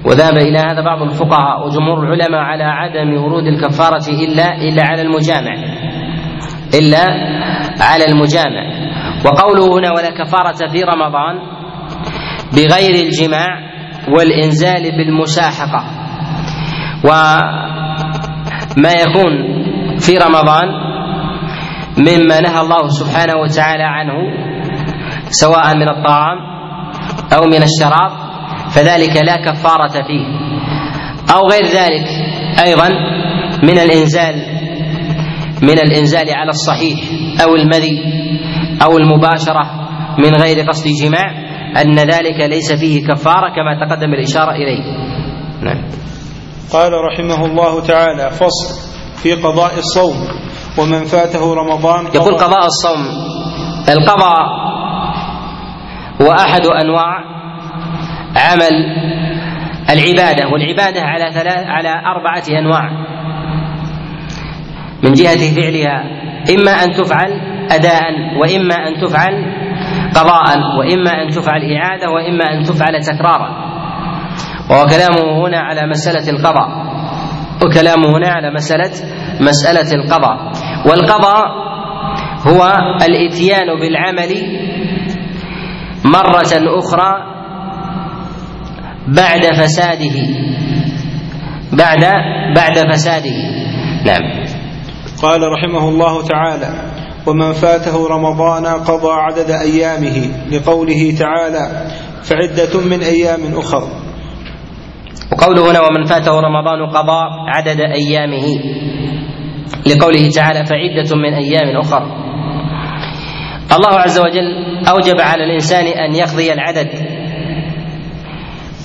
B: وذهب إلى هذا بعض الفقهاء وجمهور العلماء على عدم ورود الكفارة إلا إلا على المجامع. إلا على المجامع. وقوله هنا ولا كفارة في رمضان بغير الجماع والإنزال بالمساحقة. وما يكون في رمضان مما نهى الله سبحانه وتعالى عنه سواء من الطعام أو من الشراب فذلك لا كفارة فيه. أو غير ذلك أيضا من الإنزال من الإنزال على الصحيح أو المذي أو المباشرة من غير قصد جماع أن ذلك ليس فيه كفارة كما تقدم الإشارة إليه. نعم.
A: قال رحمه الله تعالى فصل في قضاء الصوم ومن فاته رمضان
B: يقول قضاء الصوم القضاء هو أحد أنواع عمل العبادة والعبادة على ثلاث على أربعة أنواع. من جهة فعلها إما أن تفعل أداء وإما أن تفعل قضاء وإما أن تفعل إعادة وإما أن تفعل تكرارا. وهو كلامه هنا على مسألة القضاء. وكلامه هنا على مسألة مسألة القضاء. والقضاء هو الإتيان بالعمل مرة أخرى بعد فساده. بعد بعد فساده. نعم.
A: قال رحمه الله تعالى ومن فاته رمضان قضى عدد أيامه لقوله تعالى فعدة من أيام أخر
B: وقوله هنا ومن فاته رمضان قضى عدد أيامه لقوله تعالى فعدة من أيام أخر الله عز وجل أوجب على الإنسان أن يقضي العدد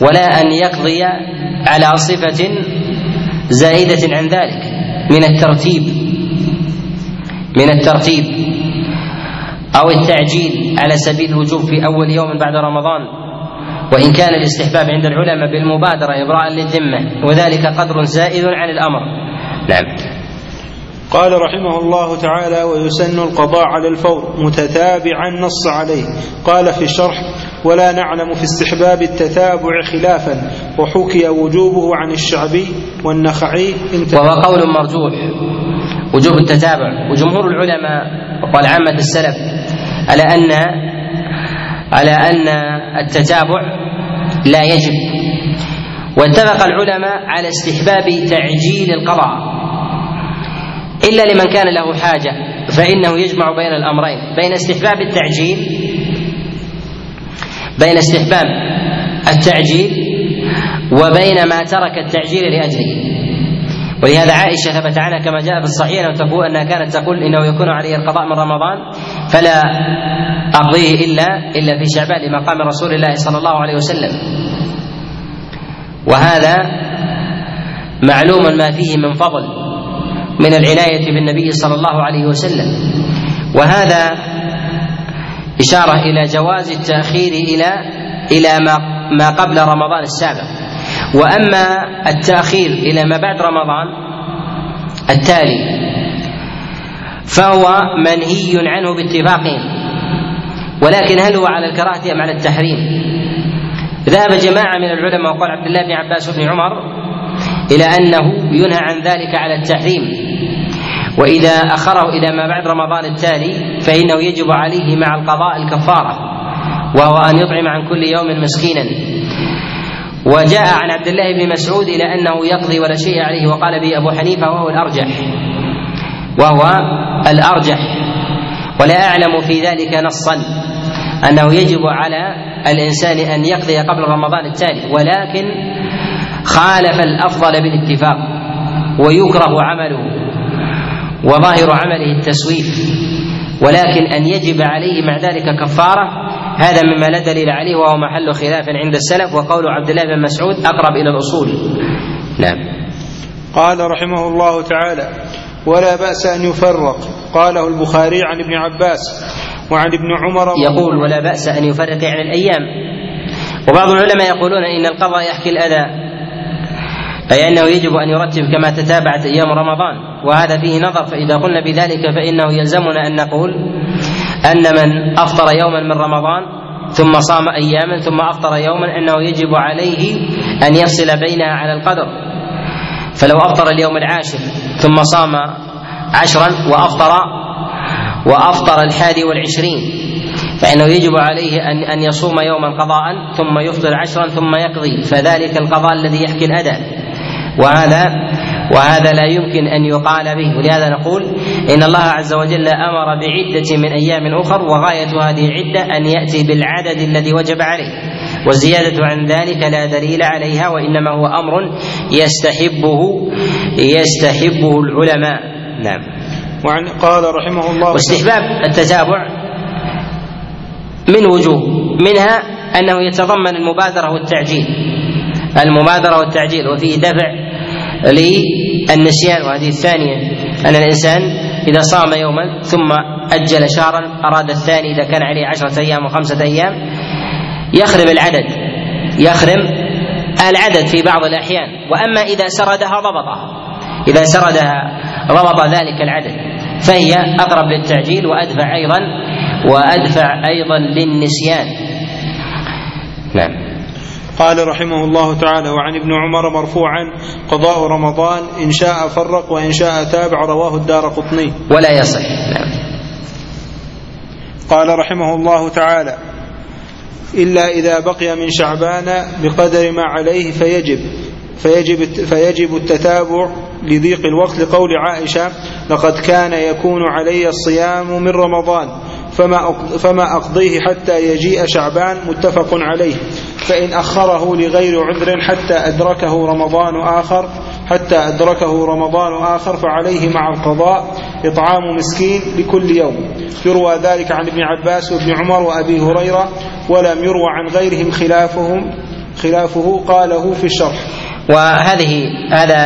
B: ولا أن يقضي على صفة زائدة عن ذلك من الترتيب. من الترتيب أو التعجيل على سبيل الوجوب في أول يوم بعد رمضان وإن كان الاستحباب عند العلماء بالمبادرة إبراء للذمة وذلك قدر زائد عن الأمر. نعم.
A: قال رحمه الله تعالى ويسن القضاء على الفور متتابعا نص عليه. قال في الشرح ولا نعلم في استحباب التتابع خلافا وحكي وجوبه عن الشعبي والنخعي
B: وهو قول مرجوح وجوب التتابع وجمهور العلماء وقال عامة السلف على أن على أن التتابع لا يجب. واتفق العلماء على استحباب تعجيل القضاء. إلا لمن كان له حاجة فإنه يجمع بين الأمرين بين استحباب التعجيل بين استحباب التعجيل وبين ما ترك التعجيل لأجله. ولهذا عائشة ثبت عنها كما جاء في الصحيح أنه تقول أنها كانت تقول إنه يكون عليه القضاء من رمضان فلا أقضيه إلا إلا في شعبان لمقام رسول الله صلى الله عليه وسلم. وهذا معلوم ما فيه من فضل من العناية بالنبي صلى الله عليه وسلم. وهذا إشارة إلى جواز التأخير إلى إلى ما ما قبل رمضان السابق. وأما التأخير إلى ما بعد رمضان التالي فهو منهي عنه باتفاقهم ولكن هل هو على الكراهة أم على التحريم؟ ذهب جماعة من العلماء وقال عبد الله بن عباس وابن عمر إلى أنه ينهى عن ذلك على التحريم وإذا أخره إلى ما بعد رمضان التالي فإنه يجب عليه مع القضاء الكفارة وهو أن يطعم عن كل يوم مسكينا وجاء عن عبد الله بن مسعود إلى أنه يقضي ولا شيء عليه وقال به أبو حنيفة وهو الأرجح. وهو الأرجح. ولا أعلم في ذلك نصا أنه يجب على الإنسان أن يقضي قبل رمضان التالي ولكن خالف الأفضل بالاتفاق ويكره عمله وظاهر عمله التسويف ولكن أن يجب عليه مع ذلك كفارة هذا مما لا دليل عليه وهو محل خلاف عند السلف وقول عبد الله بن مسعود أقرب إلى الأصول. نعم.
A: قال رحمه الله تعالى ولا بأس أن يفرق. قاله البخاري عن ابن عباس وعن ابن عمر
B: يقول ولا بأس أن يفرق يعني الأيام. وبعض العلماء يقولون إن القضاء يحكي الأذى أي أنه يجب أن يرتب كما تتابعت أيام رمضان وهذا فيه نظر فإذا قلنا بذلك فإنه يلزمنا أن نقول أن من أفطر يوما من رمضان ثم صام أياما ثم أفطر يوما أنه يجب عليه أن يفصل بينها على القدر. فلو أفطر اليوم العاشر ثم صام عشرا وأفطر وأفطر الحادي والعشرين فإنه يجب عليه أن أن يصوم يوما قضاء ثم يفطر عشرا ثم يقضي. فذلك القضاء الذي يحكي الأداء وهذا وهذا لا يمكن أن يقال به. ولهذا نقول إن الله عز وجل أمر بعدة من أيام أخر وغاية هذه العدة أن يأتي بالعدد الذي وجب عليه والزيادة عن ذلك لا دليل عليها وإنما هو أمر يستحبه يستحبه العلماء. نعم.
A: وعن قال رحمه الله
B: واستحباب التتابع من وجوه منها أنه يتضمن المبادرة والتعجيل. المبادرة والتعجيل وفيه دفع للنسيان وهذه الثانية أن الإنسان إذا صام يوما ثم أجل شهرا أراد الثاني إذا كان عليه عشرة أيام وخمسه أيام يخرم العدد يخرم العدد في بعض الأحيان. وأما إذا سردها ضبطها إذا سردها ضبط ذلك العدد. فهي أقرب للتعجيل وأدفع أيضا وأدفع أيضا للنسيان. نعم.
A: قال رحمه الله تعالى وعن ابن عمر مرفوعا قضاء رمضان إن شاء فرق وإن شاء تابع رواه الدار قطني.
B: ولا يصح. نعم.
A: قال رحمه الله تعالى إلا إذا بقي من شعبان بقدر ما عليه فيجب فيجب فيجب التتابع لضيق الوقت لقول عائشة لقد كان يكون علي الصيام من رمضان فما فما أقضيه حتى يجيء شعبان متفق عليه. فإن أخره لغير عذر حتى أدركه رمضان آخر حتى أدركه رمضان آخر فعليه مع القضاء إطعام مسكين لكل يوم. يروى ذلك عن ابن عباس وابن عمر وأبي هريرة ولم يروى عن غيرهم خلافهم خلافه قاله في الشرح.
B: وهذه هذا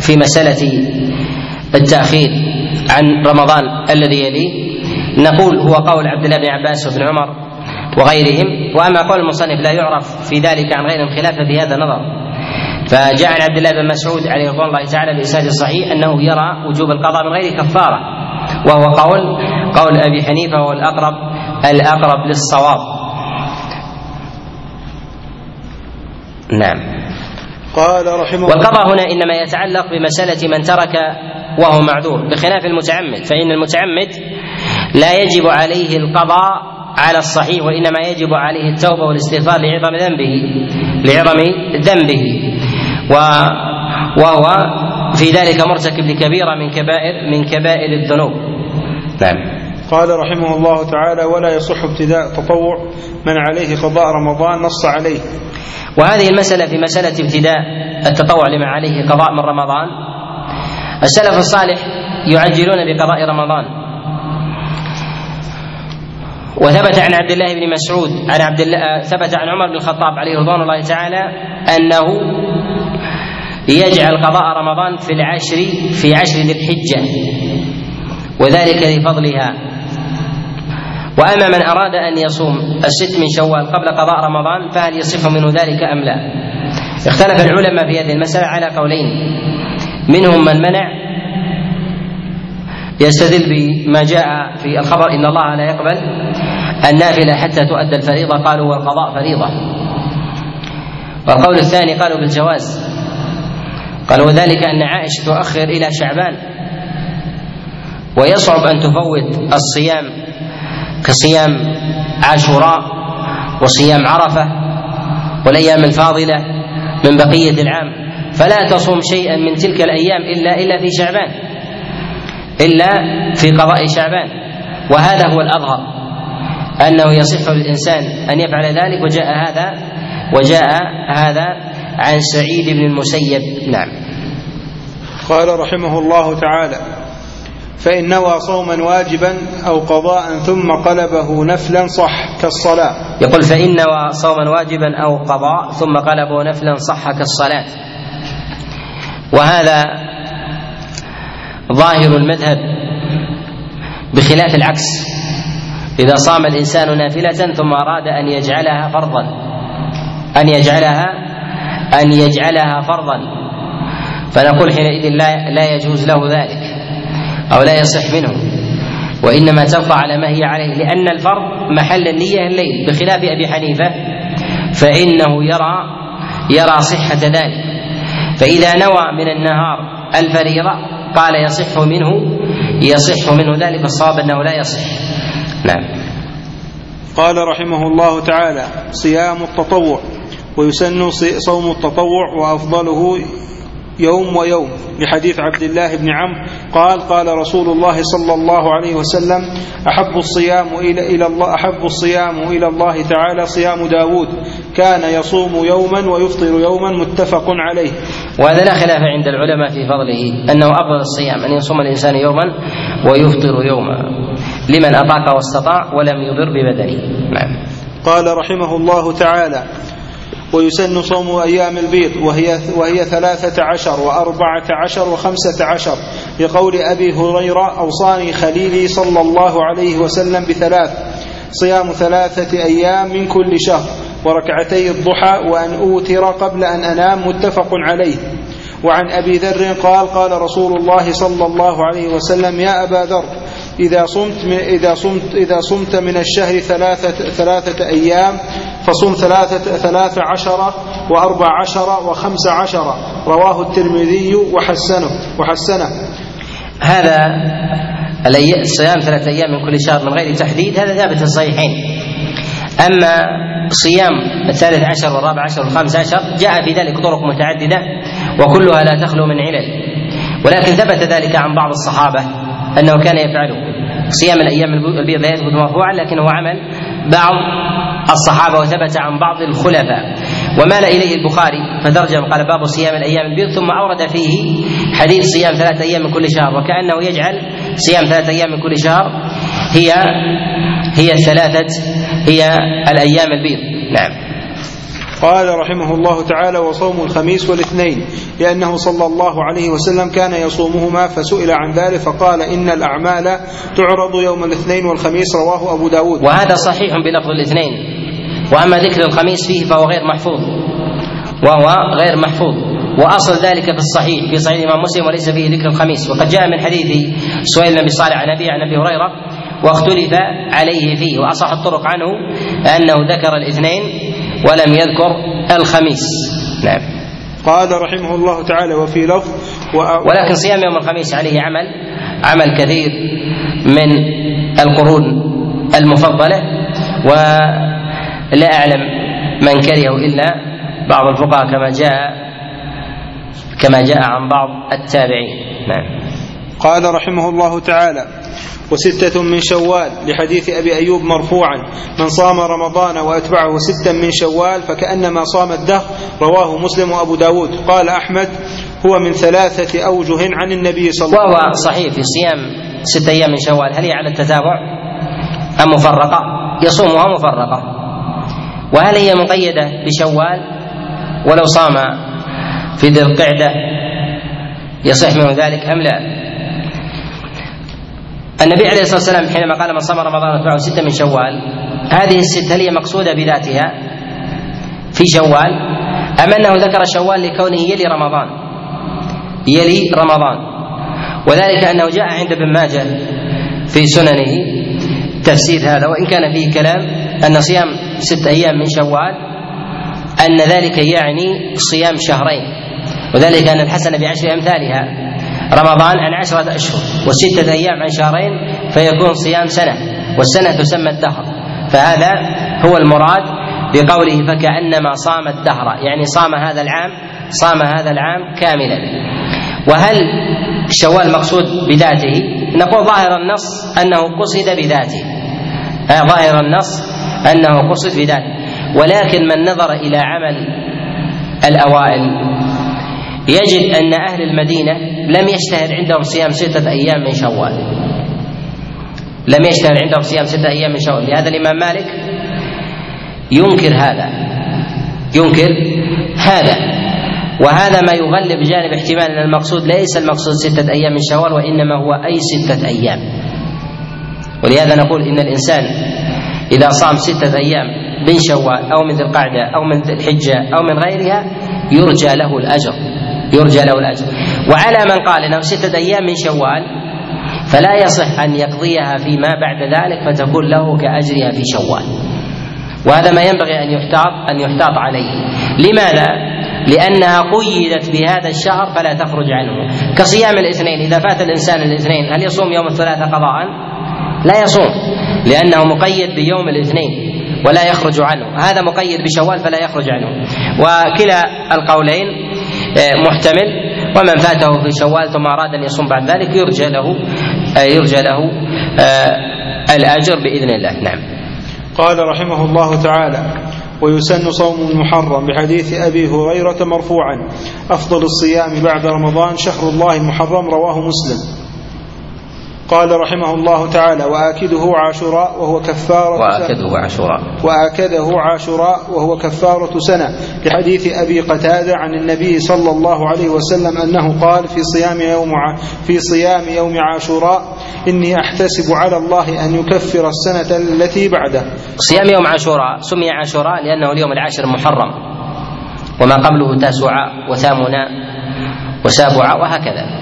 B: في مسألة التأخير عن رمضان الذي يليه. نقول هو قول عبد الله بن عباس وابن عمر وغيرهم وأما قول المصنف لا يعرف في ذلك عن غيرهم خلافا في هذا نظر فجاء عن عبد الله بن مسعود عليه رضوان الله تعالى بإسناد الصحيح أنه يرى وجوب القضاء من غير كفارة وهو قول قول أبي حنيفة وهو الأقرب الأقرب للصواب. نعم.
A: قال رحمه
B: والقضاء هنا إنما يتعلق بمسألة من ترك وهو معذور بخلاف المتعمد فإن المتعمد لا يجب عليه القضاء على الصحيح وإنما يجب عليه التوبة والاستغفار لعظم ذنبه لعظم ذنبه. وهو في ذلك مرتكب لكبيره من كبائر من كبائر الذنوب. نعم.
A: قال رحمه الله تعالى ولا يصح ابتداء تطوع من عليه قضاء رمضان نص عليه.
B: وهذه المسألة في مسألة ابتداء التطوع لما عليه قضاء من رمضان. السلف الصالح يعجلون بقضاء رمضان. وثبت عن عبد الله بن مسعود عن عبد الله ثبت عن عمر بن الخطاب عليه رضوان الله تعالى أنه يجعل قضاء رمضان في العشر في عشر ذي الحجة وذلك لفضلها وأما من أراد أن يصوم الست من شوال قبل قضاء رمضان فهل يصح منه ذلك أم لا؟ اختلف العلماء في هذه المسألة على قولين منهم من منع يستدل بما جاء في الخبر إن الله لا يقبل النافلة حتى تؤدى الفريضة. قالوا والقضاء فريضة. والقول الثاني قالوا بالجواز. قالوا وذلك أن عائشة تؤخر إلى شعبان ويصعب أن تفوت الصيام كصيام عاشوراء وصيام عرفة والأيام الفاضلة من بقية العام. فلا تصوم شيئا من تلك الأيام إلا إلا في شعبان. إلا في قضاء شعبان. وهذا هو الأظهر أنه يصح للإنسان أن يفعل ذلك وجاء هذا وجاء هذا عن سعيد بن المسيب. نعم.
A: قال رحمه الله تعالى فإن نوى صوما واجبا أو قضاء ثم قلبه نفلا صح كالصلاة.
B: يقول فإن نوى صوما واجبا أو قضاء ثم قلبه نفلا صح كالصلاة. وهذا ظاهر المذهب بخلاف العكس. إذا صام الإنسان نافلة ثم أراد أن يجعلها فرضا أن يجعلها أن يجعلها فرضا فنقول حينئذ لا لا يجوز له ذلك أو لا يصح منه. وإنما تبقى على ما هي عليه لأن الفرض محل النية الليل. بخلاف أبي حنيفة فإنه يرى يرى صحة ذلك. فإذا نوى من النهار الفريضة قال يصح منه يصح منه ذلك الصواب أنه لا يصح. نعم.
A: قال رحمه الله تعالى صيام التطوع ويسن صوم التطوع وأفضله يوم ويوم. لحديث عبد الله بن عمرو قال قال رسول الله صلى الله عليه وسلم أحب الصيام إلى إلى الله أحب الصيام إلى الله تعالى صيام داود. كان يصوم يوما ويفطر يوما متفق عليه.
B: وهذا لا خلاف عند العلماء في فضله أنه أفضل الصيام أن يصوم الإنسان يوما ويفطر يوما. لمن أطاق واستطاع ولم يضر ببدنه. نعم.
A: قال رحمه الله تعالى ويسن صوم أيام البيض وهي, وهي ثلاثة عشر وأربعة عشر وخمسة عشر لقول أبي هريرة أوصاني خليلي صلى الله عليه وسلم بثلاث. صيام ثلاثة أيام من كل شهر. وركعتي الضحى وأن أوتر قبل أن أنام متفق عليه. وعن أبي ذر قال قال رسول الله صلى الله عليه وسلم يا أبا ذر إذا صمت من إذا صمت إذا صمت من الشهر ثلاثة ثلاثة أيام فصم ثلاثة ثلاث عشرة وأربع عشرة وخمس عشرة رواه الترمذي وحسنه وحسنه.
B: هذا صيام ثلاثة أيام من كل شهر من غير تحديد هذا ثابت في الصحيحين. أما صيام الثالث عشر والرابع عشر والخامس عشر جاء في ذلك طرق متعددة وكلها لا تخلو من علل. ولكن ثبت ذلك عن بعض الصحابة أنه كان يفعله صيام الأيام البيض لا يثبت مرفوعا لكنه عمل بعض الصحابة وثبت عن بعض الخلفاء. ومال إليه البخاري فترجم قال باب صيام الأيام البيض. ثم أورد فيه حديث صيام ثلاثة أيام من كل شهر وكأنه يجعل صيام ثلاثة أيام من كل شهر هي هي الثلاثة هي الأيام البيض. نعم.
A: قال رحمه الله تعالى وصوم الخميس والاثنين. لأنه صلى الله عليه وسلم كان يصومهما فسئل عن ذلك فقال إن الأعمال تعرض يوم الاثنين والخميس. رواه أبو داود.
B: وهذا صحيح بلفظ الاثنين. وأما ذكر الخميس فيه فهو غير محفوظ. وهو غير محفوظ. وأصل ذلك في الصحيح في صحيح الإمام مسلم وليس فيه ذكر الخميس. وقد جاء من حديث سهيل بن صالح عن ابي عن أبي هريرة واختلف عليه فيه وأصح الطرق عنه أنه ذكر الاثنين ولم يذكر الخميس. نعم.
A: قال رحمه الله تعالى وفي لفظ.
B: ولكن صيام يوم الخميس عليه عمل عمل كثير من القرون المفضلة ولا أعلم من كرهه إلا بعض الفقهاء كما جاء كما جاء عن بعض التابعين. نعم.
A: قال رحمه الله تعالى وستة من شوال لحديث أبي أيوب مرفوعا. من صام رمضان وأتبعه ستا من شوال فكأنما صام الدهر. رواه مسلم وأبو داود. قال أحمد هو من ثلاثة أوجه عن النبي صلى الله عليه وسلم.
B: وهو صحيح في صيام ستة أيام من شوال. هل هي على التتابع؟ أم مفرقة؟ يصومها مفرقة. وهل هي مقيدة بشوال؟ ولو صام في ذي القعدة يصح منه ذلك أم لا؟ النبي عليه الصلاة والسلام حينما قال من صام رمضان واتبعه ستة من شوال هذه الستة هل هي مقصودة بذاتها في شوال أم أنه ذكر شوال لكونه يلي رمضان؟ يلي رمضان. وذلك أنه جاء عند ابن ماجه في سننه تفسير هذا وإن كان فيه كلام أن صيام ستة أيام من شوال أن ذلك يعني صيام شهرين وذلك أن الحسنة بعشر أمثالها. رمضان عن عشرة أشهر وستة أيام عن شهرين فيكون صيام سنة والسنة تسمى الدهر فهذا هو المراد بقوله فكأنما صام الدهر يعني صام هذا العام صام هذا العام كاملا وهل شوال مقصود بذاته؟ نقول ظاهر النص أنه قصد بذاته. آه ظاهر النص أنه قصد بذاته. ولكن من نظر إلى عمل الأوائل يجد أن أهل المدينة لم يشتهر عندهم صيام ستة أيام من شوال. لم يشتهر عندهم صيام ستة أيام من شوال. لهذا الإمام مالك ينكر هذا. ينكر هذا. وهذا ما يغلب جانب احتمال أن المقصود ليس المقصود ستة أيام من شوال وإنما هو أي ستة أيام. ولهذا نقول إن الإنسان إذا صام ستة أيام من شوال أو من ذي القعدة أو من ذي الحجة أو من غيرها يرجى له الأجر. يرجى له الأجر. وعلى من قال إنه ستة أيام من شوال فلا يصح أن يقضيها فيما بعد ذلك فتكون له كأجرها في شوال. وهذا ما ينبغي أن يحتاط أن يحتاط عليه. لماذا؟ لأنها قيدت بهذا الشهر فلا تخرج عنه. كصيام الاثنين إذا فات الإنسان الاثنين هل يصوم يوم الثلاثاء قضاء؟ لا يصوم لأنه مقيد بيوم الاثنين ولا يخرج عنه. هذا مقيد بشوال فلا يخرج عنه. وكلا القولين محتمل. ومن فاته في شوال ثم أراد أن يصوم بعد ذلك يرجى له آه، يرجى له آه، الأجر بإذن الله. نعم.
A: قال رحمه الله تعالى ويسن صوم المحرم بحديث أبي هريرة مرفوعا أفضل الصيام بعد رمضان شهر الله المحرم رواه مسلم. قال رحمه الله تعالى وآكده عاشوراء وهو كفارة
B: وآكده عاشوراء.
A: وآكده عاشوراء وهو كفارة سنة. لحديث أبي قتادة عن النبي صلى الله عليه وسلم أنه قال في صيام يوم في صيام يوم عاشوراء إني أحتسب على الله أن يكفر السنة التي بعده.
B: صيام يوم عاشوراء سمي عاشوراء لأنه اليوم العاشر محرم. وما قبله تاسعاء وثامنا وسابعاء وهكذا.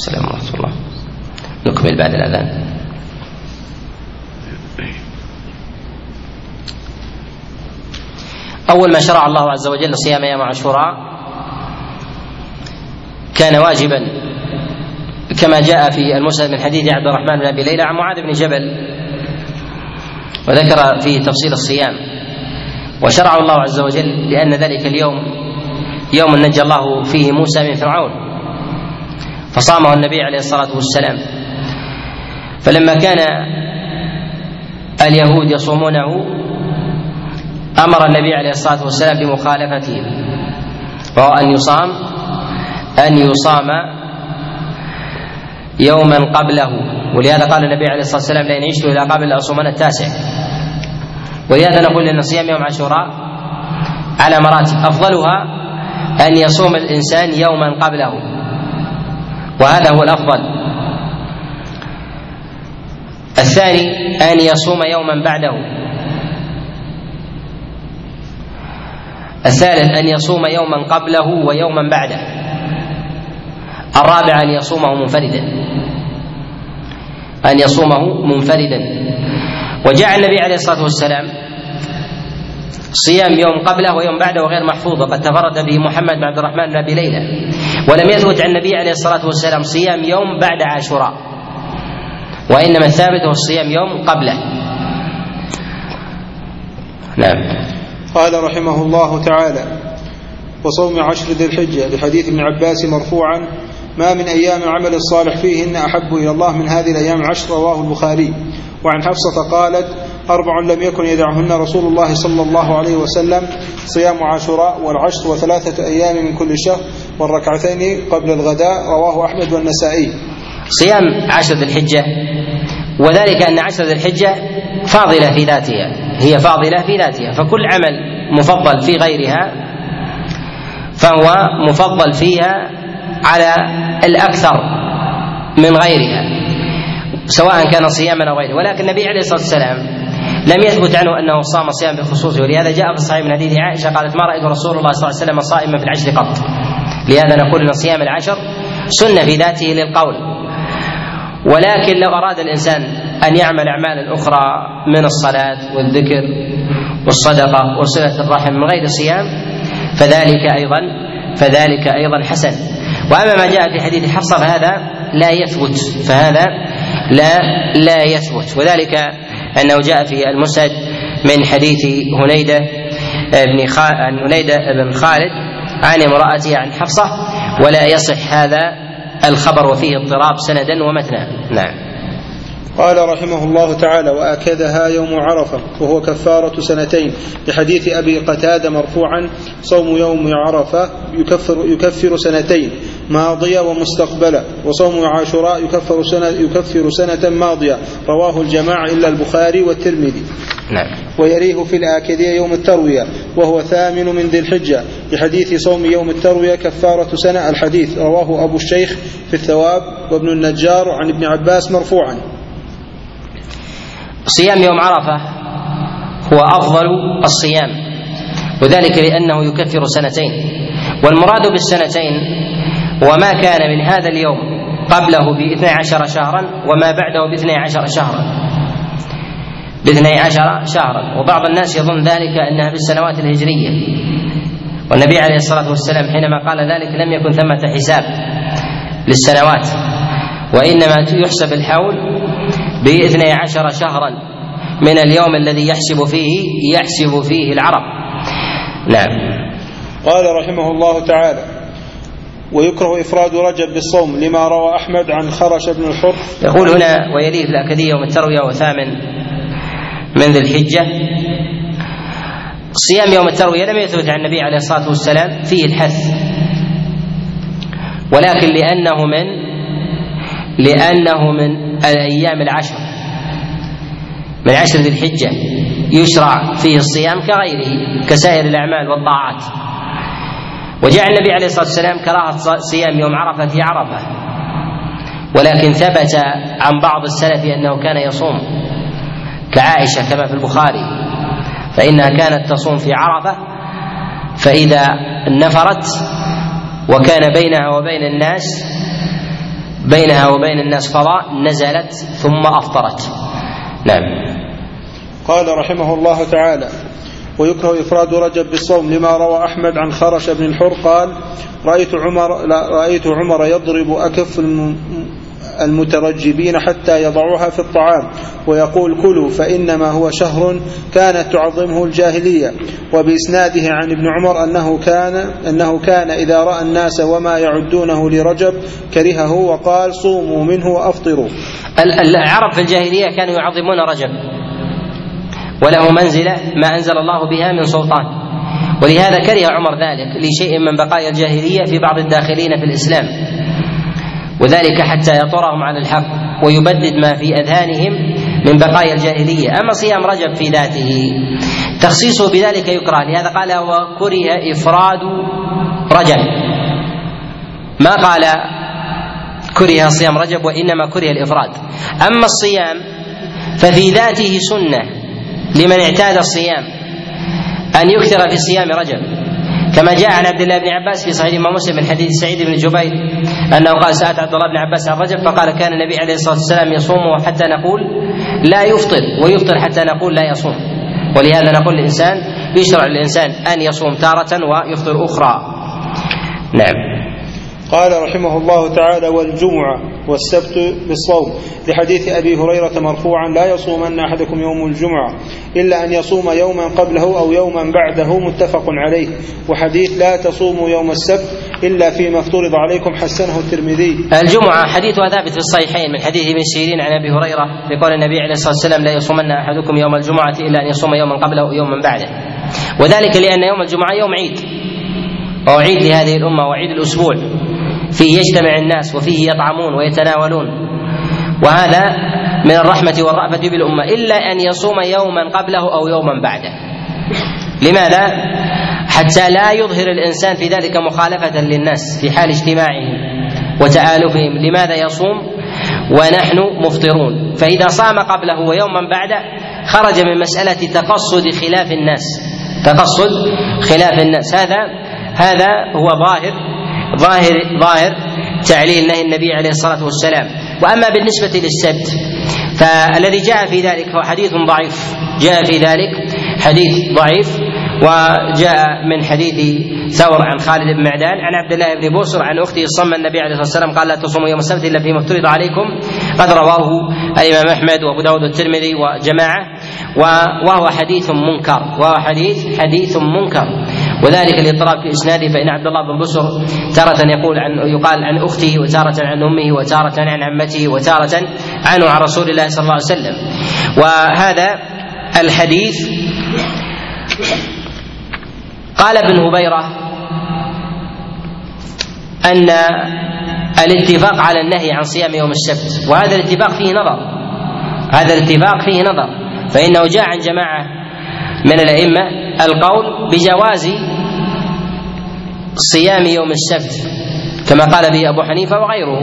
B: السلام ورحمة الله. نكمل بعد الأذان. أول ما شرع الله عز وجل صيام أيام عاشوراء كان واجبا كما جاء في المسند من حديث عبد الرحمن بن أبي ليلى عن معاذ بن جبل وذكر فيه تفصيل الصيام. وشرع الله عز وجل لأن ذلك اليوم يوم نجى الله فيه موسى من فرعون. فصامه النبي عليه الصلاة والسلام. فلما كان اليهود يصومونه أمر النبي عليه الصلاة والسلام بمخالفتهم وهو أن يصام أن يصام يوما قبله. ولهذا قال النبي عليه الصلاة والسلام لئن عشت إلى قبل لأصومن التاسع. ولهذا نقول إن صيام يوم عاشوراء على مراتب. أفضلها أن يصوم الإنسان يوما قبله. وهذا هو الأفضل. الثاني أن يصوم يوما بعده. الثالث أن يصوم يوما قبله ويوما بعده. الرابع أن يصومه منفردا. أن يصومه منفردا. وجاء النبي عليه الصلاة والسلام صيام يوم قبله ويوم بعده غير محفوظ وقد تفرد به محمد بن عبد الرحمن بن أبي ليلى. ولم يثبت عن النبي عليه الصلاة والسلام صيام يوم بعد عاشوراء. وإنما الثابت هو الصيام يوم قبله. نعم.
A: قال رحمه الله تعالى وصوم عشر ذي الحجة لحديث ابن عباس مرفوعا ما من أيام العمل الصالح فيهن أحب إلى الله من هذه الأيام العشر. رواه البخاري. وعن حفصة قالت أربع لم يكن يدعهن رسول الله صلى الله عليه وسلم صيام عاشوراء والعشر وثلاثة أيام من كل شهر والركعتين قبل الغداء رواه أحمد والنسائي.
B: صيام عشر ذي الحجة وذلك أن عشر ذي الحجة فاضلة في ذاتها هي فاضلة في ذاتها فكل عمل مفضل في غيرها فهو مفضل فيها على الأكثر من غيرها سواء كان صياما أو غيره. ولكن النبي عليه الصلاة والسلام لم يثبت عنه أنه صام صيام بخصوصه. ولهذا جاء في الصحيح من حديث عائشة قالت ما رأيت رسول الله صلى الله عليه وسلم صائما في العشر قط لهذا نقول إن صيام العشر سنة في ذاته للقول. ولكن لو أراد الإنسان أن يعمل أعمالا أخرى من الصلاة والذكر والصدقة وصلة الرحم من غير صيام فذلك أيضا فذلك أيضا حسن. وأما ما جاء في حديث حفصة فهذا لا يثبت. فهذا لا لا يثبت. وذلك أنه جاء في المسند من حديث هنيدة بن عن هنيدة بن خالد عن امرأته عن حفصة ولا يصح هذا الخبر وفيه اضطراب سندا ومتنا. نعم.
A: قال رحمه الله تعالى وأكدها يوم عرفة وهو كفارة سنتين. لحديث أبي قتادة مرفوعا صوم يوم عرفة يكفر, يكفر سنتين. ماضية ومستقبلة وصوم عاشوراء يكفر سنة, يكفر سنة ماضية. رواه الجماعة إلا البخاري والترمذي.
B: نعم.
A: ويريه في الآكدية يوم التروية وهو ثامن من ذي الحجة. لحديث صوم يوم التروية كفارة سنة. الحديث رواه أبو الشيخ في الثواب وابن النجار عن ابن عباس مرفوعا.
B: صيام يوم عرفة هو أفضل الصيام وذلك لأنه يكفر سنتين. والمراد بالسنتين وما كان من هذا اليوم قبله باثني عشر شهرا وما بعده باثني عشر شهرا. باثني عشر شهرا. وبعض الناس يظن ذلك أنها بالسنوات الهجرية. والنبي عليه الصلاة والسلام حينما قال ذلك لم يكن ثمة حساب للسنوات وإنما يحسب الحول باثني عشر شهرا من اليوم الذي يحسب فيه يحسب فيه العرب. نعم.
A: قال رحمه الله تعالى ويكره إفراد رجب بالصوم لما روى أحمد عن خرش بن الحر.
B: يقول هنا ويليه في الأكدية يوم التروية وثامن من ذي الحجة صيام يوم التروية لم يثبت عن النبي عليه الصلاة والسلام فيه الحث ولكن لأنه من لأنه من الأيام العشر من عشر ذي الحجة يشرع فيه الصيام كغيره كسائر الأعمال والطاعات. وجاء النبي عليه الصلاة والسلام كراهة صيام يوم عرفة في عرفة. ولكن ثبت عن بعض السلف أنه كان يصوم كعائشة كما في البخاري فإنها كانت تصوم في عرفة فإذا نفرت وكان بينها وبين الناس بينها وبين الناس فضاء نزلت ثم أفطرت. نعم.
A: قال رحمه الله تعالى ويكره إفراد رجب بالصوم لما روى أحمد عن خرش بن الحر قال رأيت عمر لا رأيت عمر يضرب أكف المترجبين حتى يضعوها في الطعام ويقول كلوا فإنما هو شهر كانت تعظمه الجاهلية وبإسناده عن ابن عمر أنه كان أنه كان إذا رأى الناس وما يعدونه لرجب كرهه وقال صوموا منه وأفطروا
B: العرب في الجاهلية كانوا يعظمون رجب. وله منزلة ما أنزل الله بها من سلطان. ولهذا كره عمر ذلك لشيء من بقايا الجاهلية في بعض الداخلين في الإسلام. وذلك حتى يطرهم على الحق ويبدد ما في أذهانهم من بقايا الجاهلية، أما صيام رجب في ذاته تخصيصه بذلك يكره، لهذا قال وكره إفراد رجب. ما قال كره صيام رجب وإنما كره الإفراد. أما الصيام ففي ذاته سنة. لمن اعتاد الصيام أن يكثر في صيام رجب كما جاء عن عبد الله بن عباس في صحيح الامام مسلم من حديث سعيد بن جبير أنه قال سألت عبد الله بن عباس عن رجب فقال كان النبي عليه الصلاة والسلام يصوم حتى نقول لا يفطر ويفطر حتى نقول لا يصوم. ولهذا نقول للإنسان يشرع للإنسان أن يصوم تارة ويفطر أخرى. نعم.
A: قال رحمه الله تعالى والجمعة والسبت بالصوم. لحديث أبي هريرة مرفوعا لا يصومن أحدكم يوم الجمعة إلا أن يصوم يوما قبله أو يوما بعده متفق عليه. وحديث لا تصوموا يوم السبت إلا فيما افترض عليكم حسنه الترمذي.
B: الجمعة حديثها ثابت في الصحيحين من حديث ابن سيرين عن أبي هريرة بقول النبي عليه الصلاة والسلام لا يصومن أحدكم يوم الجمعة إلا أن يصوم يوما قبله أو يوما بعده. وذلك لأن يوم الجمعة يوم عيد. وهو عيد لهذه الأمة وعيد الأسبوع. فيه يجتمع الناس وفيه يطعمون ويتناولون. وهذا من الرحمة والرأفة بالأمة إلا أن يصوم يوما قبله أو يوما بعده. لماذا؟ حتى لا يظهر الإنسان في ذلك مخالفة للناس في حال اجتماعهم وتآلفهم. لماذا يصوم؟ ونحن مفطرون. فإذا صام قبله ويوما بعده خرج من مسألة تقصد خلاف الناس. تقصد خلاف الناس. هذا هذا هو ظاهر ظاهر ظاهر تعليل نهي النبي عليه الصلاة والسلام. وأما بالنسبة للسبت فالذي جاء في ذلك هو حديث ضعيف. جاء في ذلك حديث ضعيف وجاء من حديث ثور عن خالد بن معدان عن عبد الله بن بوسر عن أخته صم النبي عليه الصلاة والسلام قال لا تصوموا يوم السبت إلا فيما افترض عليكم. قد رواه الإمام أحمد وأبو داود الترمذي وجماعة وهو حديث منكر. وهو حديث حديث منكر. وذلك الاضطراب في إسناده فإن عبد الله بن بسر تارة يقول عن يقال عن أخته وتارة عن أمه وتارة عن عمته وتارة عنه عن رسول الله صلى الله عليه وسلم. وهذا الحديث قال ابن هبيرة أن الاتفاق على النهي عن صيام يوم السبت وهذا الاتفاق فيه نظر. هذا الاتفاق فيه نظر فإنه جاء عن جماعة من الأئمة القول بجواز صيام يوم السبت كما قال به أبو حنيفة وغيره.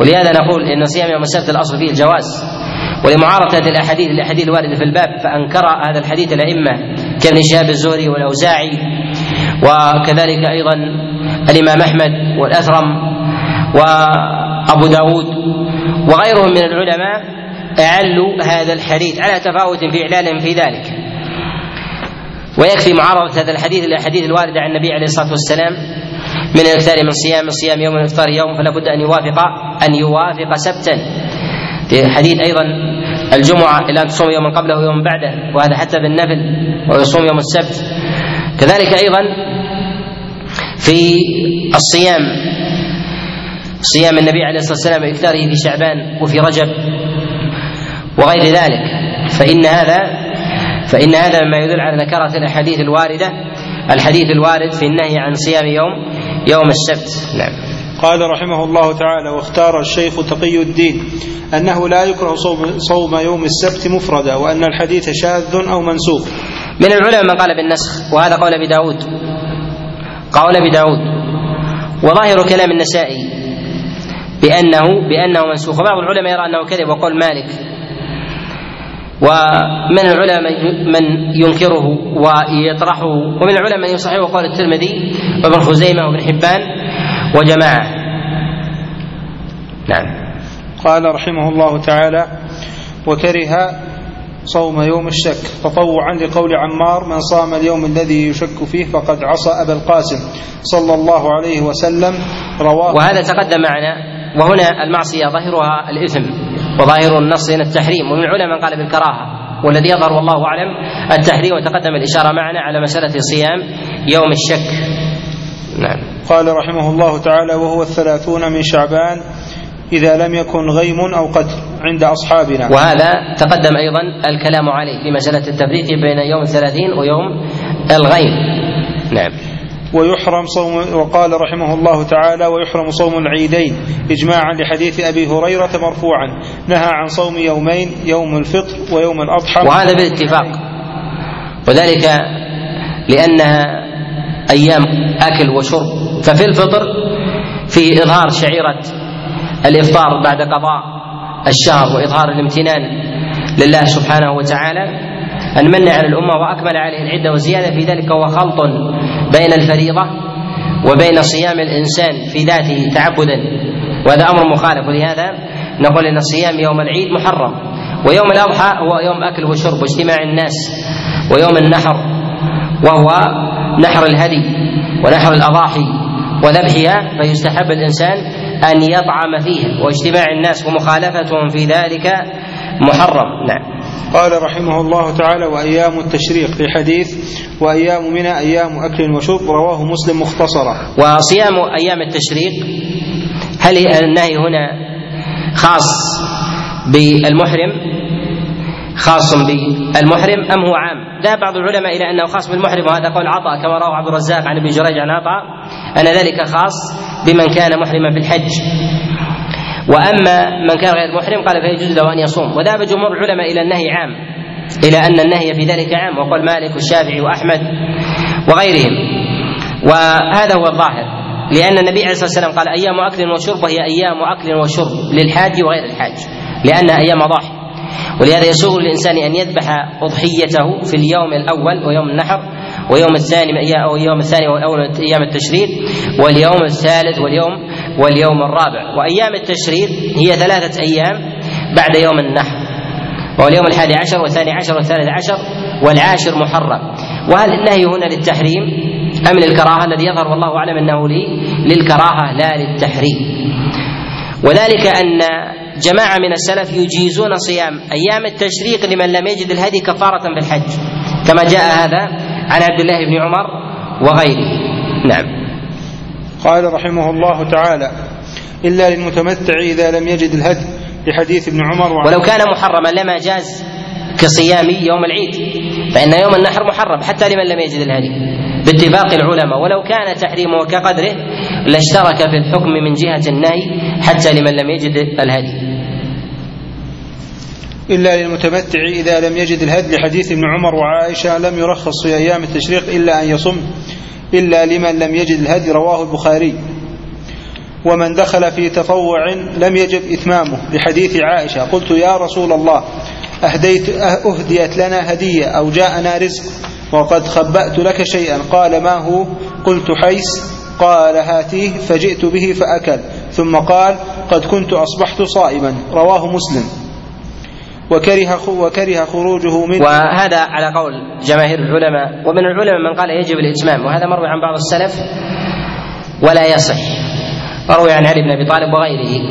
B: ولهذا نقول إن صيام يوم السبت الأصل فيه الجواز. ولمعارضة الأحاديث الأحاديث الواردة في الباب فأنكر هذا الحديث الأئمة كابن شهاب الزهري والأوزاعي وكذلك أيضا الإمام أحمد والأثرم وأبو داود وغيرهم من العلماء أعلوا هذا الحديث على تفاوت في إعلانهم في ذلك. ويكفي معارضة هذا الحديث الأحاديث الواردة عن النبي عليه الصلاة والسلام من الإكثار من صيام صيام يوم الإفطار يوم فلا بد أن يوافق أن يوافق سبتا. في حديث أيضا الجمعة إلى أن تصوم يوما قبله ويوما بعده وهذا حتى بالنفل ويصوم يوم السبت. كذلك أيضا في الصيام صيام النبي عليه الصلاة والسلام وإكثاره في شعبان وفي رجب وغير ذلك فإن هذا فإن هذا مما يدل على نكرة الأحاديث الواردة الحديث الوارد في النهي عن صيام يوم يوم السبت. نعم.
A: قال رحمه الله تعالى واختار الشيخ تقي الدين أنه لا يكره صوم, صوم يوم السبت مفردا وأن الحديث شاذ أو منسوخ.
B: من العلماء من قال بالنسخ وهذا قول أبي داود. قول أبي داود وظاهر كلام النسائي بانه بأنه منسوخ. وبعض العلماء يرى أنه كذب وقول مالك ومن العلماء من ينكره ويطرحه ومن العلماء من يصححه قول الترمذي وابن خزيمة وابن حبان وجماعة. نعم.
A: قال رحمه الله تعالى وكره صوم يوم الشك تطوعا لقول عمار من صام اليوم الذي يشك فيه فقد عصى أبا القاسم صلى الله عليه وسلم. رواه
B: وهذا تقدم معنا وهنا المعصية ظاهرها الإثم. وظاهر النص هنا التحريم. ومن العلماء من قال بالكراهة. والذي يظهر والله أعلم التحريم وتقدم الإشارة معنا على مسألة صيام يوم الشك. نعم.
A: قال رحمه الله تعالى وهو الثلاثون من شعبان إذا لم يكن غيم أو قتل عند أصحابنا.
B: وهذا تقدم أيضا الكلام عليه في مسألة التفريق بين يوم الثلاثين ويوم الغيم. نعم.
A: ويحرم صوم وقال رحمه الله تعالى ويحرم صوم العيدين إجماعا لحديث أبي هريرة مرفوعا. نهى عن صوم يومين يوم الفطر ويوم الأضحى.
B: وهذا بالاتفاق. وذلك لأنها أيام أكل وشرب. ففي الفطر في إظهار شعيرة الإفطار بعد قضاء الشهر وإظهار الامتنان لله سبحانه وتعالى أن من على الأمة وأكمل عليه العدة وزيادة في ذلك هو خلط بين الفريضة وبين صيام الإنسان في ذاته تعبدا وهذا أمر مخالف. ولهذا نقول إن صيام يوم العيد محرم ويوم الأضحى هو يوم أكل وشرب واجتماع الناس ويوم النحر وهو نحر الهدي ونحر الأضاحي وذبحها فيستحب الإنسان أن يطعم فيها. واجتماع الناس ومخالفتهم في ذلك محرم. نعم.
A: قال رحمه الله تعالى وأيام التشريق في حديث وأيام منى أيام أكل وشرب رواه مسلم مختصرا
B: وصيام أيام التشريق هل النهي هنا خاص بالمحرم خاص بالمحرم أم هو عام؟ ذهب بعض العلماء إلى أنه خاص بالمحرم وهذا قول عطاء كما رواه عبد الرزاق عن ابن جريج عن عطاء أن ذلك خاص بمن كان محرما في الحج. وأما من كان غير محرم قال فيجوز له أن يصوم. وذهب جمهور العلماء إلى النهي عام إلى أن النهي في ذلك عام وقال مالك والشافعي وأحمد وغيرهم. وهذا هو الظاهر لأن النبي عليه الصلاة والسلام قال أيام أكل وشرب وهي أيام أكل وشرب للحاج وغير الحاج لأنها أيام ضاحي. ولهذا يسوغ للإنسان أن يذبح أضحيته في اليوم الأول ويوم النحر ويوم الثاني أو يوم الثاني أول أيام التشريق واليوم الثالث واليوم واليوم الرابع. وأيام التشريق هي ثلاثة أيام بعد يوم النحر. وهو اليوم الحادي عشر والثاني عشر والثالث عشر والعاشر محرم. وهل النهي هنا للتحريم أم للكراهة؟ الذي يظهر والله أعلم أنه لي للكراهة لا للتحريم. وذلك أن جماعة من السلف يجيزون صيام أيام التشريق لمن لم يجد الهدي كفارة في الحج. كما جاء هذا عن عبد الله بن عمر وغيره. نعم.
A: قال رحمه الله تعالى إلا للمتمتع إذا لم يجد الهدي لحديث ابن عمر
B: ولو كان محرما لما جاز كصيام يوم العيد فإن يوم النحر محرم حتى لمن لم يجد الهدي. باتفاق العلماء ولو كان تحريمه كقدره لاشترك في الحكم من جهة النهي حتى لمن لم يجد الهدي.
A: إلا للمتمتع إذا لم يجد الهدي لحديث ابن عمر وعائشة لم يرخص في أيام التشريق إلا أن يصم. إلا لمن لم يجد الهدي رواه البخاري. ومن دخل في تطوع لم يجب إتمامه لحديث عائشة. قلت يا رسول الله أهديت أهديت لنا هدية أو جاءنا رزق وقد خبأت لك شيئا. قال ما هو؟ قلت حيس. قال هاتيه. فجئت به فأكل. ثم قال قد كنت أصبحت صائما. رواه مسلم. وكره وكره خروجه من
B: وهذا على قول جماهير العلماء ومن العلماء من قال يجب الإتمام وهذا مروي عن بعض السلف ولا يصح. مروي عن علي بن أبي طالب وغيره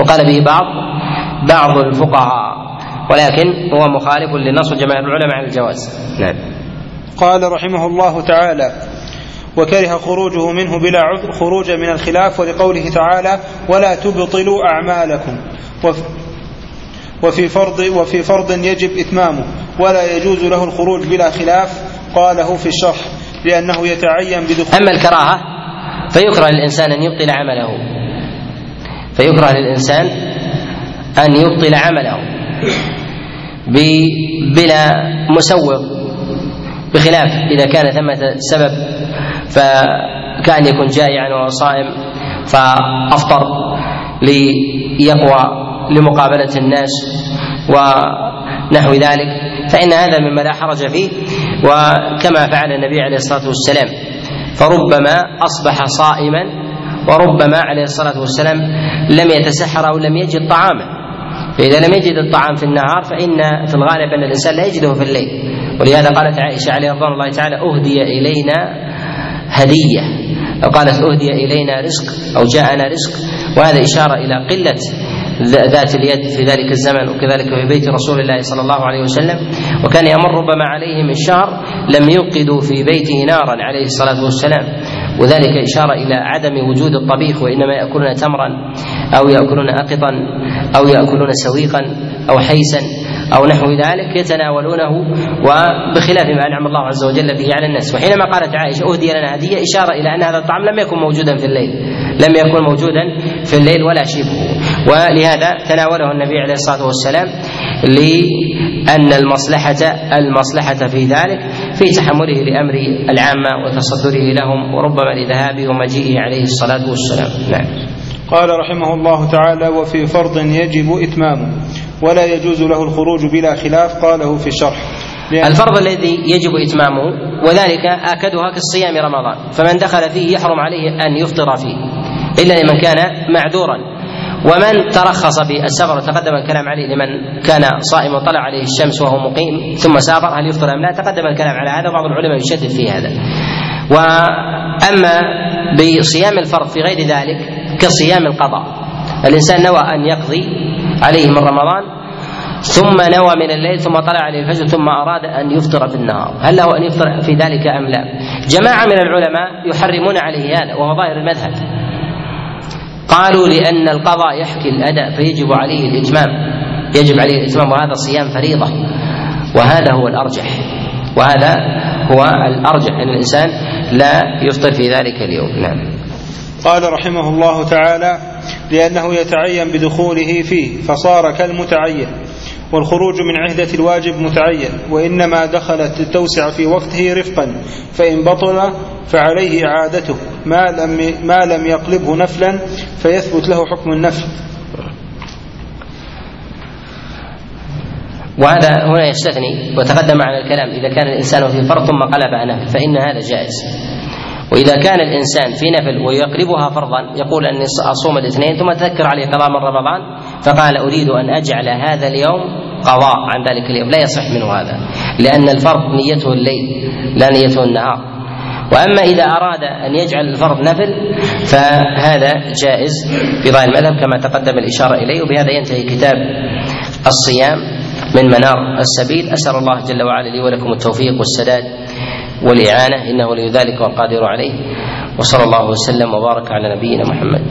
B: وقال به بعض بعض الفقهاء ولكن هو مخالف لنص جماهير العلماء على الجواز. نعم.
A: قال رحمه الله تعالى وكره خروجه منه بلا عذر خروج من الخلاف ولقوله تعالى ولا تبطلوا أعمالكم وفي فرض وفي فرض يجب إتمامه ولا يجوز له الخروج بلا خلاف قاله في الشرح لأنه يتعين بدخول
B: أما الكراهة فيكره للإنسان أن يبطل عمله. فيكره للإنسان أن يبطل عمله. بلا مسوغ بخلاف إذا كان ثمة سبب فكأن يكون جائعا وهو صائم فأفطر ليقوى لمقابلة الناس ونحو ذلك فإن هذا مما لا حرج فيه وكما فعل النبي عليه الصلاة والسلام فربما أصبح صائما وربما عليه الصلاة والسلام لم يتسحر أو لم يجد طعاما. فإذا لم يجد الطعام في النهار فإن في الغالب أن الإنسان لا يجده في الليل. ولهذا قالت عائشة عليه رضوان الله تعالى أهدي إلينا هدية. أو قالت أهدي إلينا رزق. أو جاءنا رزق. وهذا إشارة إلى قلة ذات اليد في ذلك الزمن وكذلك في بيت رسول الله صلى الله عليه وسلم وكان يمر ربما عليهم الشهر لم يوقدوا في بيته نارا عليه الصلاة والسلام. وذلك إشارة إلى عدم وجود الطبيخ وإنما يأكلون تمرا أو يأكلون أقطا أو يأكلون سويقا أو حيسا أو نحو ذلك يتناولونه وبخلاف ما أنعم الله عز وجل به على الناس. وحينما قالت عائشة أهدي لنا هدية إشارة إلى أن هذا الطعام لم يكن موجودا في الليل. لم يكن موجودا في الليل ولا شبهه ولهذا تناوله النبي عليه الصلاة والسلام لأن المصلحة المصلحة في ذلك في تحمله لأمر العامة وتصدره لهم وربما لذهابه ومجيئه عليه الصلاة والسلام. نعم.
A: قال رحمه الله تعالى وفي فرض يجب إتمامه ولا يجوز له الخروج بلا خلاف قاله في الشرح.
B: الفرض الذي يجب إتمامه وذلك آكدها كالصيام رمضان فمن دخل فيه يحرم عليه أن يفطر فيه إلا لمن كان معذورا. ومن ترخص بالسفر وتقدم الكلام عليه لمن كان صائم وطلع عليه الشمس وهو مقيم ثم سافر هل يفطر أم لا؟ تقدم الكلام على هذا وبعض العلماء يشدد في هذا. وأما بصيام الفرض في غير ذلك كصيام القضاء. الإنسان نوى أن يقضي عليه من رمضان ثم نوى من الليل ثم طلع عليه الفجر ثم أراد أن يفطر في النهار، هل له أن يفطر في ذلك أم لا؟ جماعة من العلماء يحرمون عليه هذا وهو ظاهر المذهب. قالوا لأن القضاء يحكي الأداء فيجب عليه الإتمام. يجب عليه الإتمام وهذا صيام فريضة. وهذا هو الأرجح. وهذا هو الأرجح أن الإنسان لا يفطر في ذلك اليوم. نعم.
A: قال رحمه الله تعالى لأنه يتعين بدخوله فيه فصار كالمتعين. والخروج من عهدة الواجب متعين وإنما دخلت التوسع في وقته رفقا فإن بطل فعليه إعادته. ما لم ما لم يقلبه نفلا فيثبت له حكم النفل.
B: وهذا هنا يستثني وتقدم على الكلام إذا كان الإنسان في فرض ثم قلب نفل فإن هذا جائز. وإذا كان الإنسان في نفل ويقلبها فرضا يقول أني أصوم الاثنين ثم تذكر عليه قضاء من رمضان فقال أريد أن أجعل هذا اليوم قضاء عن ذلك اليوم. لا يصح منه هذا لأن الفرض نيته الليل لا نيته النهار. وأما إذا أراد أن يجعل الفرض نفل فهذا جائز في ظاهر المذهب كما تقدم الإشارة إليه. وبهذا ينتهي كتاب الصيام من منار السبيل. أسأل الله جل وعلا لي ولكم التوفيق والسداد والإعانة إنه ولي ذلك والقادر عليه. وصلى الله وسلم وبارك على نبينا محمد.